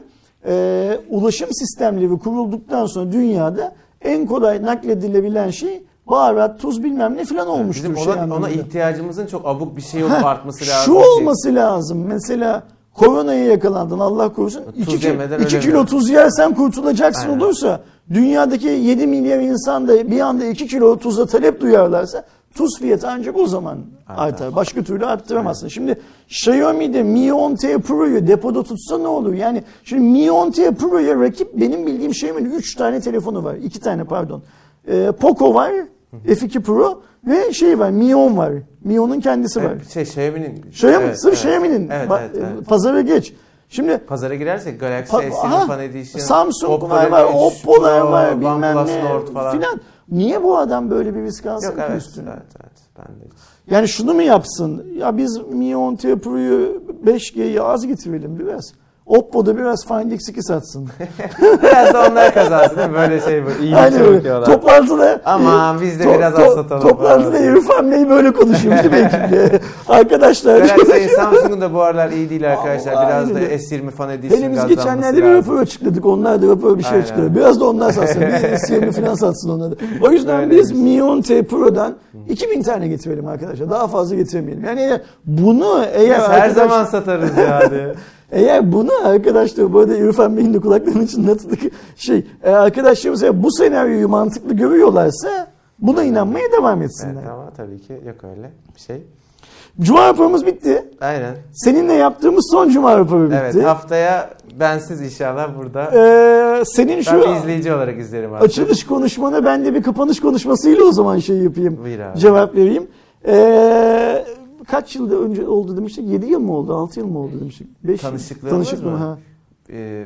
e, ulaşım sistemleri kurulduktan sonra dünyada en kolay nakledilebilen şey baharat, tuz bilmem ne falan olmuştur.
Bizim
şey
ona, ona
anlamında.
ihtiyacımızın çok abuk bir şey olup
Heh,
artması lazım.
Şu
ki.
olması lazım. Mesela koronaya yakalandın Allah korusun.
Tuz
2
yemeden
kilo tuz yersen kurtulacaksın
Aynen.
olursa dünyadaki 7 milyar insan da bir anda 2 kilo tuza talep duyarlarsa tuz fiyatı ancak o zaman artar.
Artar.
Başka türlü arttıramazsın. Şimdi Xiaomi'de Mi 10T Pro'yu depoda tutsa ne olur? Yani şimdi Mi 10T Pro'ya rakip benim bildiğim Xiaomi'nin 3 tane telefonu var. 2 tane pardon. Ee, Poco var. F2 Pro ve şey var Mi 10 var. Mi 10'un kendisi var.
Evet, şey Xiaomi'nin.
Xiaomi,
Evet,
sırf
evet.
Xiaomi'nin
Evet,
Ba-
evet, evet.
pazara geç. Şimdi
Pazara girersek Galaxy
Pa-
S
Aha,
Fan Edition,
Samsung'lar
Oppo
var,
R3
Oppo'lar var, bilmem ne
Nord falan.
filan. Niye bu adam böyle bir risk alsın
Yok
ki
evet,
üstüne?
evet, evet. Ben de.
Yani şunu mu yapsın? Ya biz Mi 10T Pro'yu 5G'yi az getirelim biraz. Oppo'da biraz Find X2 satsın. [laughs]
Biraz da onlar kazansın değil mi? Böyle şey bu. İyi
Aynen
bir
öyle. Toplantıda
Aman biz de
to-
biraz
to-
az satalım.
Toplantıda. Elif Hamle'yi böyle konuşuyormuş değil [laughs] mi ekiple? Arkadaşlar.
Galaxy Samsung'un da bu aralar iyi değil arkadaşlar.
Vallahi
Biraz da
öyle.
S20 Fan Edition
Hele biz geçenlerde bir rapor açıkladık. Onlar da rapor bir şey açıkladı. Biraz da onlar satsın. Bir [laughs] S20 falan satsın onlar da. O yüzden
Öyleymiş.
biz Mi 10T Pro'dan 2000 tane getirelim arkadaşlar. Daha fazla getiremeyelim. Yani bunu eğer
Biz her zaman satarız yani.
Eğer bunu arkadaşlar bu arada İrfan Bey'in de kulaklarının içinde tuttuk. Şey, e, arkadaşlarımız eğer bu senaryoyu mantıklı görüyorlarsa buna inanmaya devam etsinler.
evet ama tabii ki yok öyle bir şey.
Cuma raporumuz bitti.
Aynen.
Seninle yaptığımız son Cuma raporu bitti.
Evet haftaya bensiz inşallah burada.
Ee, senin şu
ben izleyici olarak izlerim abi.
Açılış konuşmana ben de bir kapanış konuşmasıyla o zaman şey yapayım.
Buyur abi.
Cevap vereyim. Ee, kaç yılda önce oldu demiştik? 7 yıl mı oldu? 6 yıl mı oldu demiştik? 5
Tanışıklığımız mı?
Ha.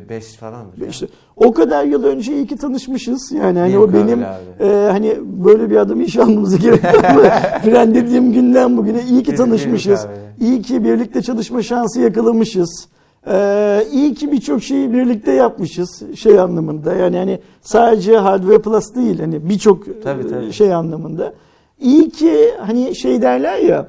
5 falandır. ya.
İşte o kadar yıl önce iyi ki tanışmışız. Yani hani o benim e, hani böyle bir adamı iş almamıza gerek yok? [laughs] Filan dediğim günden bugüne iyi ki tanışmışız. İyi ki birlikte çalışma şansı yakalamışız. Ee, iyi ki birçok şeyi birlikte yapmışız şey anlamında. Yani hani sadece Hardware Plus değil hani birçok e, şey anlamında. İyi ki hani şey derler ya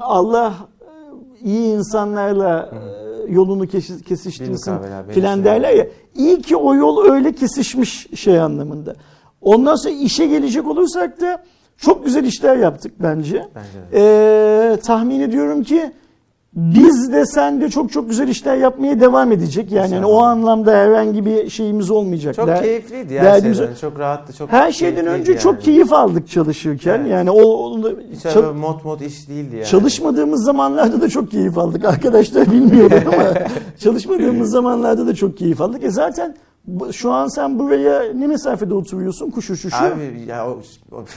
Allah e, iyi insanlarla e, yolunu kesiştirsin filan
benim
derler ya. İyi ki o yol öyle kesişmiş şey anlamında. Ondan sonra işe gelecek olursak da çok güzel işler yaptık bence.
Bence de.
Ee, tahmin ediyorum ki biz de sen de çok çok güzel işler yapmaya devam edecek. Yani hani o anlamda herhangi bir şeyimiz olmayacak.
Çok
Der-
keyifliydi ya
derdimiz-
şeyden. Çok rahattı. Çok
Her şeyden önce
yani.
çok keyif aldık çalışırken.
Evet.
Yani o çal-
mod mod iş değildi yani.
çalışmadığımız zamanlarda da çok keyif aldık. Arkadaşlar bilmiyorlar ama [laughs] çalışmadığımız zamanlarda da çok keyif aldık. E zaten şu an sen buraya ne mesafede oturuyorsun? Kuş uçuşu.
Abi ya, o,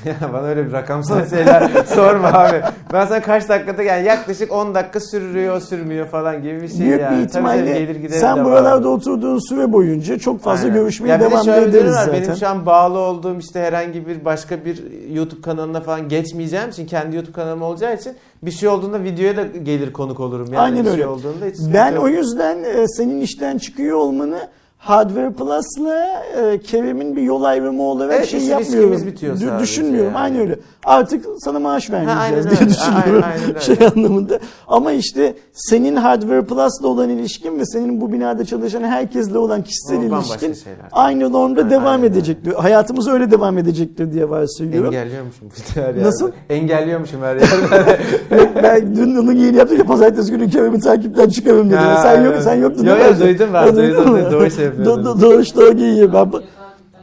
ya [laughs] bana öyle bir rakamsal şeyler [laughs] sorma abi. Ben sana kaç dakikada yani yaklaşık 10 dakika sürüyor sürmüyor falan gibi bir şey
Büyük
yani.
bir
Tabii
ihtimalle
gelir de
sen
var.
buralarda oturduğun süre boyunca çok fazla
Aynen.
görüşmeye
Ya de
devam
durum
ederiz
var.
zaten.
Benim şu an bağlı olduğum işte herhangi bir başka bir YouTube kanalına falan geçmeyeceğim için kendi YouTube kanalım olacağı için bir şey olduğunda videoya da gelir konuk olurum. Yani
Aynen
bir
öyle.
Şey olduğunda hiç
Ben
yok.
o yüzden e, senin işten çıkıyor olmanı Hardware Plus'la e, Kerem'in bir yol ayrımı olarak
Evet,
şey yapmıyorum.
bitiyor sadece
düşünmüyorum.
yani.
Aynı öyle. Artık sana maaş
aynen
vermeyeceğiz diye düşünüyorum.
Aynen- aynen öyle.
şey anlamında. Ama işte senin Hardware Plus'la olan ilişkin ve senin bu binada çalışan herkesle olan kişisel
O
ilişkin aynı normda
Aynen
devam
öyle.
edecektir. Hayatımız öyle devam edecektir diye varsayıyorum.
Engelliyormuşum her yerde.
Nasıl?
Engelliyormuşum her yerde. [laughs]
ben dün onu yeni yaptık ya pazartesi günü Kerem'i takipten çıkarım dedim.
Ha,
sen yok sen yoktun
Yo,
değil mi?
yo, duydum ben, duydum. Doğru şey yapıyordun.
Do- do- Doğuş doğru giyiyor. Ben,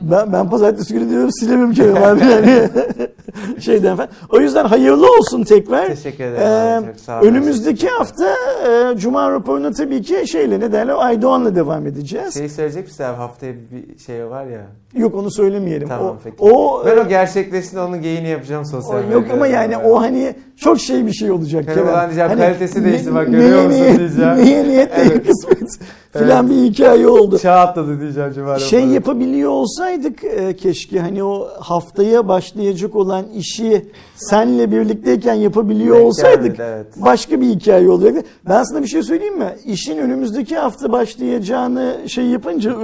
ben, ben pazartesi günü diyorum silemem abi yani. [laughs] Şeyden falan. O yüzden hayırlı olsun tekrar.
Teşekkür ederim abi,
Ee,
çok sağ
önümüzdeki hafta e, Cuma raporuna tabii ki şeyle ne derler Aydoğan'la devam edeceğiz.
Şeyi söyleyecek misin abi haftaya bir şey var ya.
Yok onu söylemeyelim.
Tamam
o,
peki.
o,
ben
e,
o gerçekleşsin onun geyini yapacağım sosyal medyada.
yok ama yani o hani çok şey bir şey olacak.
Hani
Kerem.
ulan diyeceğim,
Hani
kalitesi değişti bak, görüyor musun
niyet-
diyeceğim.
Neye niyet [laughs]
Evet.
kısmet filan bir hikaye oldu.
Çağ atladı diyeceğim Cuma
Şey yapabiliyor olsaydık e, keşke hani o haftaya başlayacak olan işi senle birlikteyken yapabiliyor
Denk
olsaydık
gelmedi, evet.
başka bir hikaye olacaktı. Ben sana bir şey söyleyeyim mi? İşin önümüzdeki hafta başlayacağını şey yapınca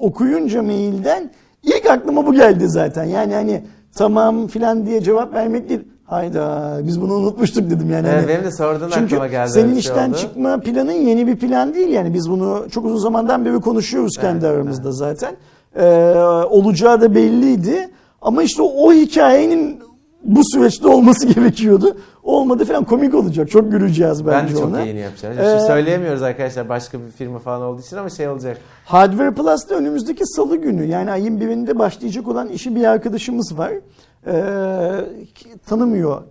okuyunca mailden ilk aklıma bu geldi zaten. Yani hani tamam filan diye cevap vermek değil. Hayda biz bunu unutmuştuk dedim yani.
Evet,
Hani-
benim de sonradan
çünkü
aklıma geldi.
senin
şey
işten
oldu.
çıkma planın yeni bir plan değil yani biz bunu çok uzun zamandan beri konuşuyoruz kendi
Evet,
aramızda zaten. Ee, olacağı da belliydi ama işte o hikayenin bu süreçte olması [laughs] gerekiyordu. Olmadı falan komik olacak. Çok güleceğiz
Ben
bence
de çok
ona.
yayını yapacağım. Şey
Ee,
söyleyemiyoruz arkadaşlar başka bir firma falan olduğu için ama şey olacak.
Hardware Plus'ta önümüzdeki salı günü yani ayın birinde başlayacak olan işi bir arkadaşımız var. Ee, tanımıyor.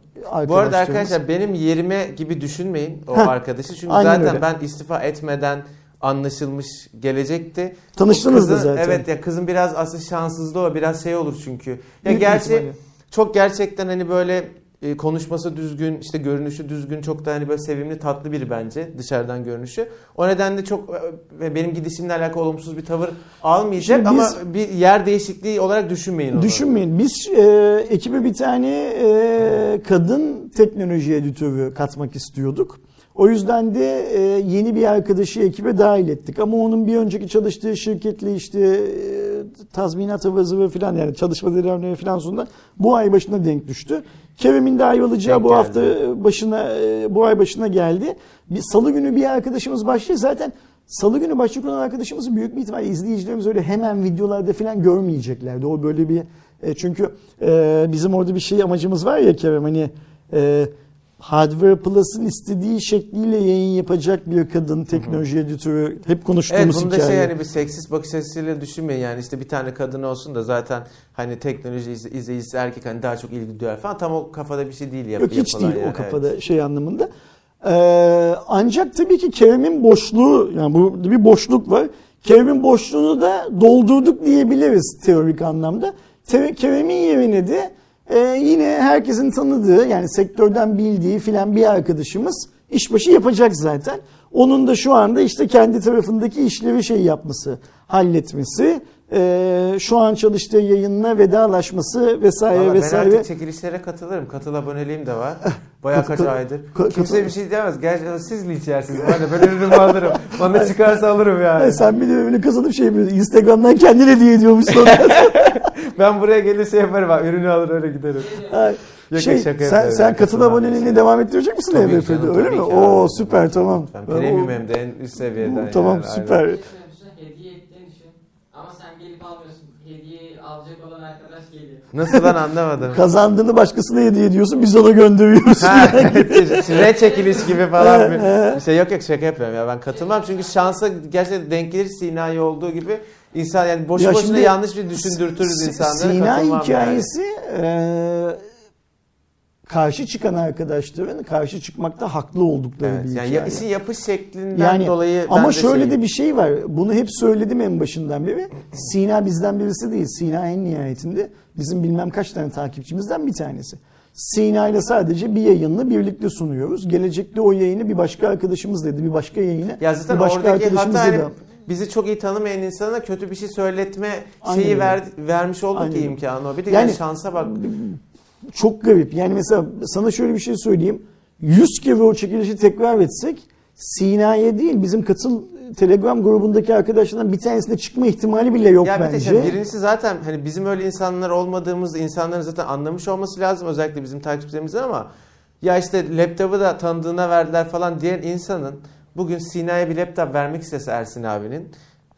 Bu arada arkadaşlar benim yerime gibi düşünmeyin o
Heh,
arkadaşı. Çünkü zaten
öyle.
ben istifa etmeden anlaşılmış gelecekti.
Tanıştınız
Kızın-
da zaten.
Evet ya kızın biraz aslında şanssızlığı o biraz şey olur çünkü. Ya
Büyük
gerçi
ihtimalle.
Çok gerçekten hani böyle e, konuşması düzgün, işte görünüşü düzgün, çok da hani böyle sevimli, tatlı biri bence dışarıdan görünüşü. O nedenle çok e, benim gidişimle alakalı olumsuz bir tavır almayacak
Şimdi
ama
biz-
bir yer değişikliği olarak düşünmeyin onu.
Düşünmeyin. Biz e, ekibe bir tane e, kadın teknoloji editörü katmak istiyorduk. O yüzden de e, yeni bir arkadaşı ekibe dahil ettik. Ama onun bir önceki çalıştığı şirketle işte e, tazminat ıvı zıvı falan yani çalışma dönemleri falan sonunda bu ay başına denk düştü. Kerem'in de
Denk
bu
geldi.
hafta başına e, bu ay başına geldi. Bir salı günü bir arkadaşımız başlıyor. Zaten salı günü başlayacak olan arkadaşımızı büyük bir ihtimalle izleyicilerimiz öyle hemen videolarda falan görmeyeceklerdi. O böyle bir e, çünkü e, bizim orada bir şey amacımız var ya Kerem hani e, Hardware Plus'ın istediği şekliyle yayın yapacak bir kadın teknoloji editörü hep
Evet
konuştuğumuz
bunu da
hikaye.
şey hani bir seksist bakış açısıyla düşünmeyin yani işte bir tane kadın olsun da zaten hani teknoloji iz- izleyicisi erkek hani daha çok ilgi duyar falan tam o kafada bir şey değil yap,
Yok hiç değil
yani,
o kafada
evet.
şey anlamında. Ee, ancak tabii ki Kerem'in boşluğu yani burada bir boşluk var. Kerem'in boşluğunu da doldurduk diyebiliriz teorik anlamda. Kerem'in yerine de e, yine herkesin tanıdığı yani sektörden bildiği filan bir arkadaşımız işbaşı yapacak zaten. Onun da şu anda işte kendi tarafındaki işleri şey yapması, halletmesi e, şu an çalıştığı yayınla vedalaşması vesaire
Valla ben
vesaire.
artık çekilişlere katılırım. Katıl aboneliğim de var. Bayağı kaç aydır.
ka-
Kimse bir şey diyemez. Gerçi siz mi içersiniz? Ben de ben ürünümü alırım. Bana çıkarsa alırım yani.
Ay, sen bir de öyle kazanıp şey yapıyorsun. Instagram'dan kendin hediye ediyormuşsun. [laughs]
Ben buraya gelir şey yaparım. Bak, ürünü alır öyle giderim.
Ay,
Yok,
şey,
şaka
sen,
yapıyorum.
sen katıl
Katıl
aboneliğini devam ettirecek misin
Tabii canım,
Öyle mi? Oo
abi.
süper tamam.
Ben
Ben o-
premium hem de en üst seviyeden.
Tamam,
yani,
süper.
aynen.
Şey düşünsene, hediye ettiğini düşün. Ama sen gelip almıyorsun. Hediyeyi alacak olan arkadaş geliyor.
Nasıl lan anlamadım. [laughs]
Kazandığını başkasına hediye ediyorsun biz ona gönderiyoruz.
Ha, [laughs] ne [laughs] çekiliş gibi falan bir, bir şey. Yok yok şaka yapıyorum ya ben katılmam. Çünkü şansa gerçekten denk gelir Sina'yı olduğu gibi insan yani boşu
Ya
boşuna
şimdi
yanlış bir düşündürtürüz insanlara
Sina
katılmam
hikayesi e, karşı çıkan arkadaşların karşı çıkmakta haklı oldukları
yani.
bir
Evet, yani
hikaye.
işin yapış şeklinden
Yani
dolayı
ama şöyle
şeyim.
de bir şey var. Bunu hep söyledim en başından beri. Sina bizden birisi değil. Sina en nihayetinde bizim bilmem kaç tane takipçimizden bir tanesi. Sina ile sadece bir yayınla birlikte sunuyoruz. Gelecekte o yayını bir başka arkadaşımız dedi. Bir başka yayını
ya zaten
bir başka arkadaşımız
hata
dedi.
hani bizi çok iyi tanımayan insana kötü bir şey söyletme şeyi ver, vermiş olduk
Aynen
ki imkanı o. Bir de
Yani-
yani şansa bak.
Çok garip. Yani mesela sana şöyle bir şey söyleyeyim. 100 kere o çekilişi tekrar etsek Sina'ya değil bizim katıl Telegram grubundaki arkadaşlardan bir tanesine çıkma ihtimali bile yok
ya bir
bence.
şey, birincisi zaten hani bizim öyle insanlar olmadığımız insanların zaten anlamış olması lazım özellikle bizim takipçilerimizden ama ya işte laptopu da tanıdığına verdiler falan diyen insanın bugün Sina'ya bir laptop vermek istese Ersin abinin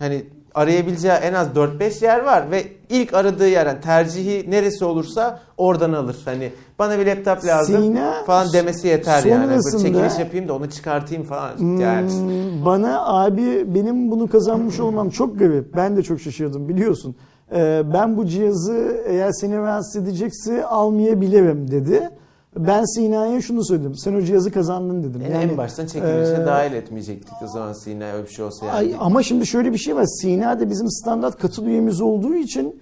hani arayabileceği en az 4-5 yer var ve ilk aradığı yer yani tercihi neresi olursa oradan alır. Hani bana bir laptop lazım
Sina
falan demesi yeter yani. Böyle çekiliş yapayım da onu çıkartayım falan. Yani
Hmm, bana abi benim bunu kazanmış olmam çok garip. Ben de çok şaşırdım biliyorsun. Ee, ben bu cihazı eğer seni rahatsız edecekse almayabilirim dedi. Ben Sina'ya şunu söyledim. Sen o cihazı kazandın dedim.
en, en baştan çekilişe
e,
dahil etmeyecektik o zaman Sina'ya öyle bir şey olsa yani.
Ay, ama şimdi şöyle bir şey var. Sina da bizim standart katıl üyemiz olduğu için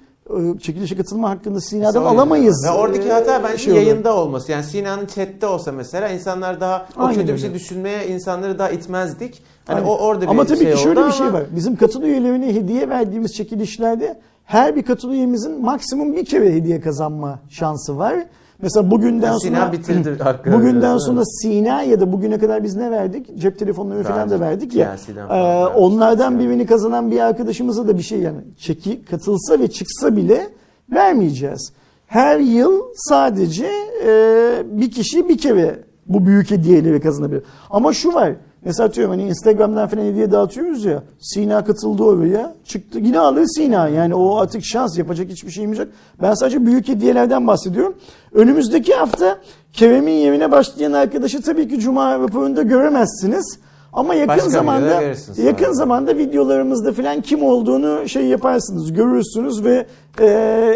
çekilişe katılma hakkında Sina'dan
o
alamayız.
Ve oradaki hata bence
şey olur.
yayında olması. Yani Sina'nın chatte olsa mesela insanlar daha o
Aynen
kötü bir şey düşünmeye insanları daha itmezdik. Hani
Aynen.
o orada bir
ama tabii
şey
ki şöyle bir şey
ama
var. Bizim katıl üyelerine hediye verdiğimiz çekilişlerde her bir katıl üyemizin maksimum bir kere hediye kazanma şansı var. Mesela bugünden
Sina
sonra
bitirdi hakkını.
bugünden
biraz,
sonra. Sina ya da bugüne kadar biz ne verdik? Cep telefonları falan da verdik ya.
Verdik.
onlardan birini kazanan bir arkadaşımıza da bir şey yani çeki katılsa ve çıksa bile vermeyeceğiz. Her yıl sadece e, bir kişi bir kere bu büyük hediyeleri kazanabilir. Ama şu var. Mesela atıyorum hani Instagram'dan falan hediye dağıtıyoruz ya. Sina katıldı oraya. Çıktı. Yine alır Sina. Yani o artık şans yapacak hiçbir şeyimiz yok. Ben sadece büyük hediyelerden bahsediyorum. Önümüzdeki hafta Kerem'in yerine başlayan arkadaşı tabii ki Cuma raporunda göremezsiniz. Ama yakın
Başka
zamanda
sonra.
yakın zamanda videolarımızda falan kim olduğunu şey yaparsınız, görürsünüz ve e,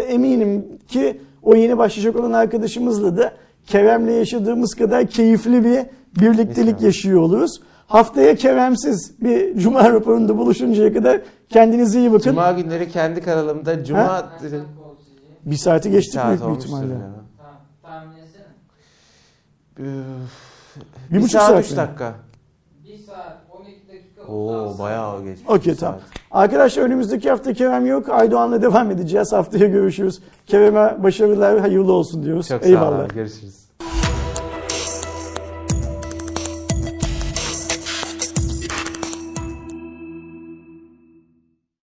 eminim ki o yeni başlayacak olan arkadaşımızla da Kerem'le yaşadığımız kadar keyifli bir birliktelik yaşıyor oluruz. Haftaya Kerem'siz bir Cuma [laughs] raporunda buluşuncaya kadar kendinize iyi bakın.
Cuma günleri kendi kanalımda Cuma
sizce?
Bir saati geçtik
saat
büyük bir ihtimalle.
ya.
Tamam. Tahmin etsene.
Üf,
Bir buçuk
saat,
saat
3
mi?
dakika.
1 saat 12 dakika
Oo
36
bayağı geçmiş.
Okey
Bir
tamam.
saat.
Arkadaşlar önümüzdeki hafta Kerem yok. Aydoğan'la [laughs] devam edeceğiz. Haftaya görüşürüz. Kerem'e başarılar, hayırlı olsun diyoruz.
Çok sağ
Eyvallah.
olun. Görüşürüz.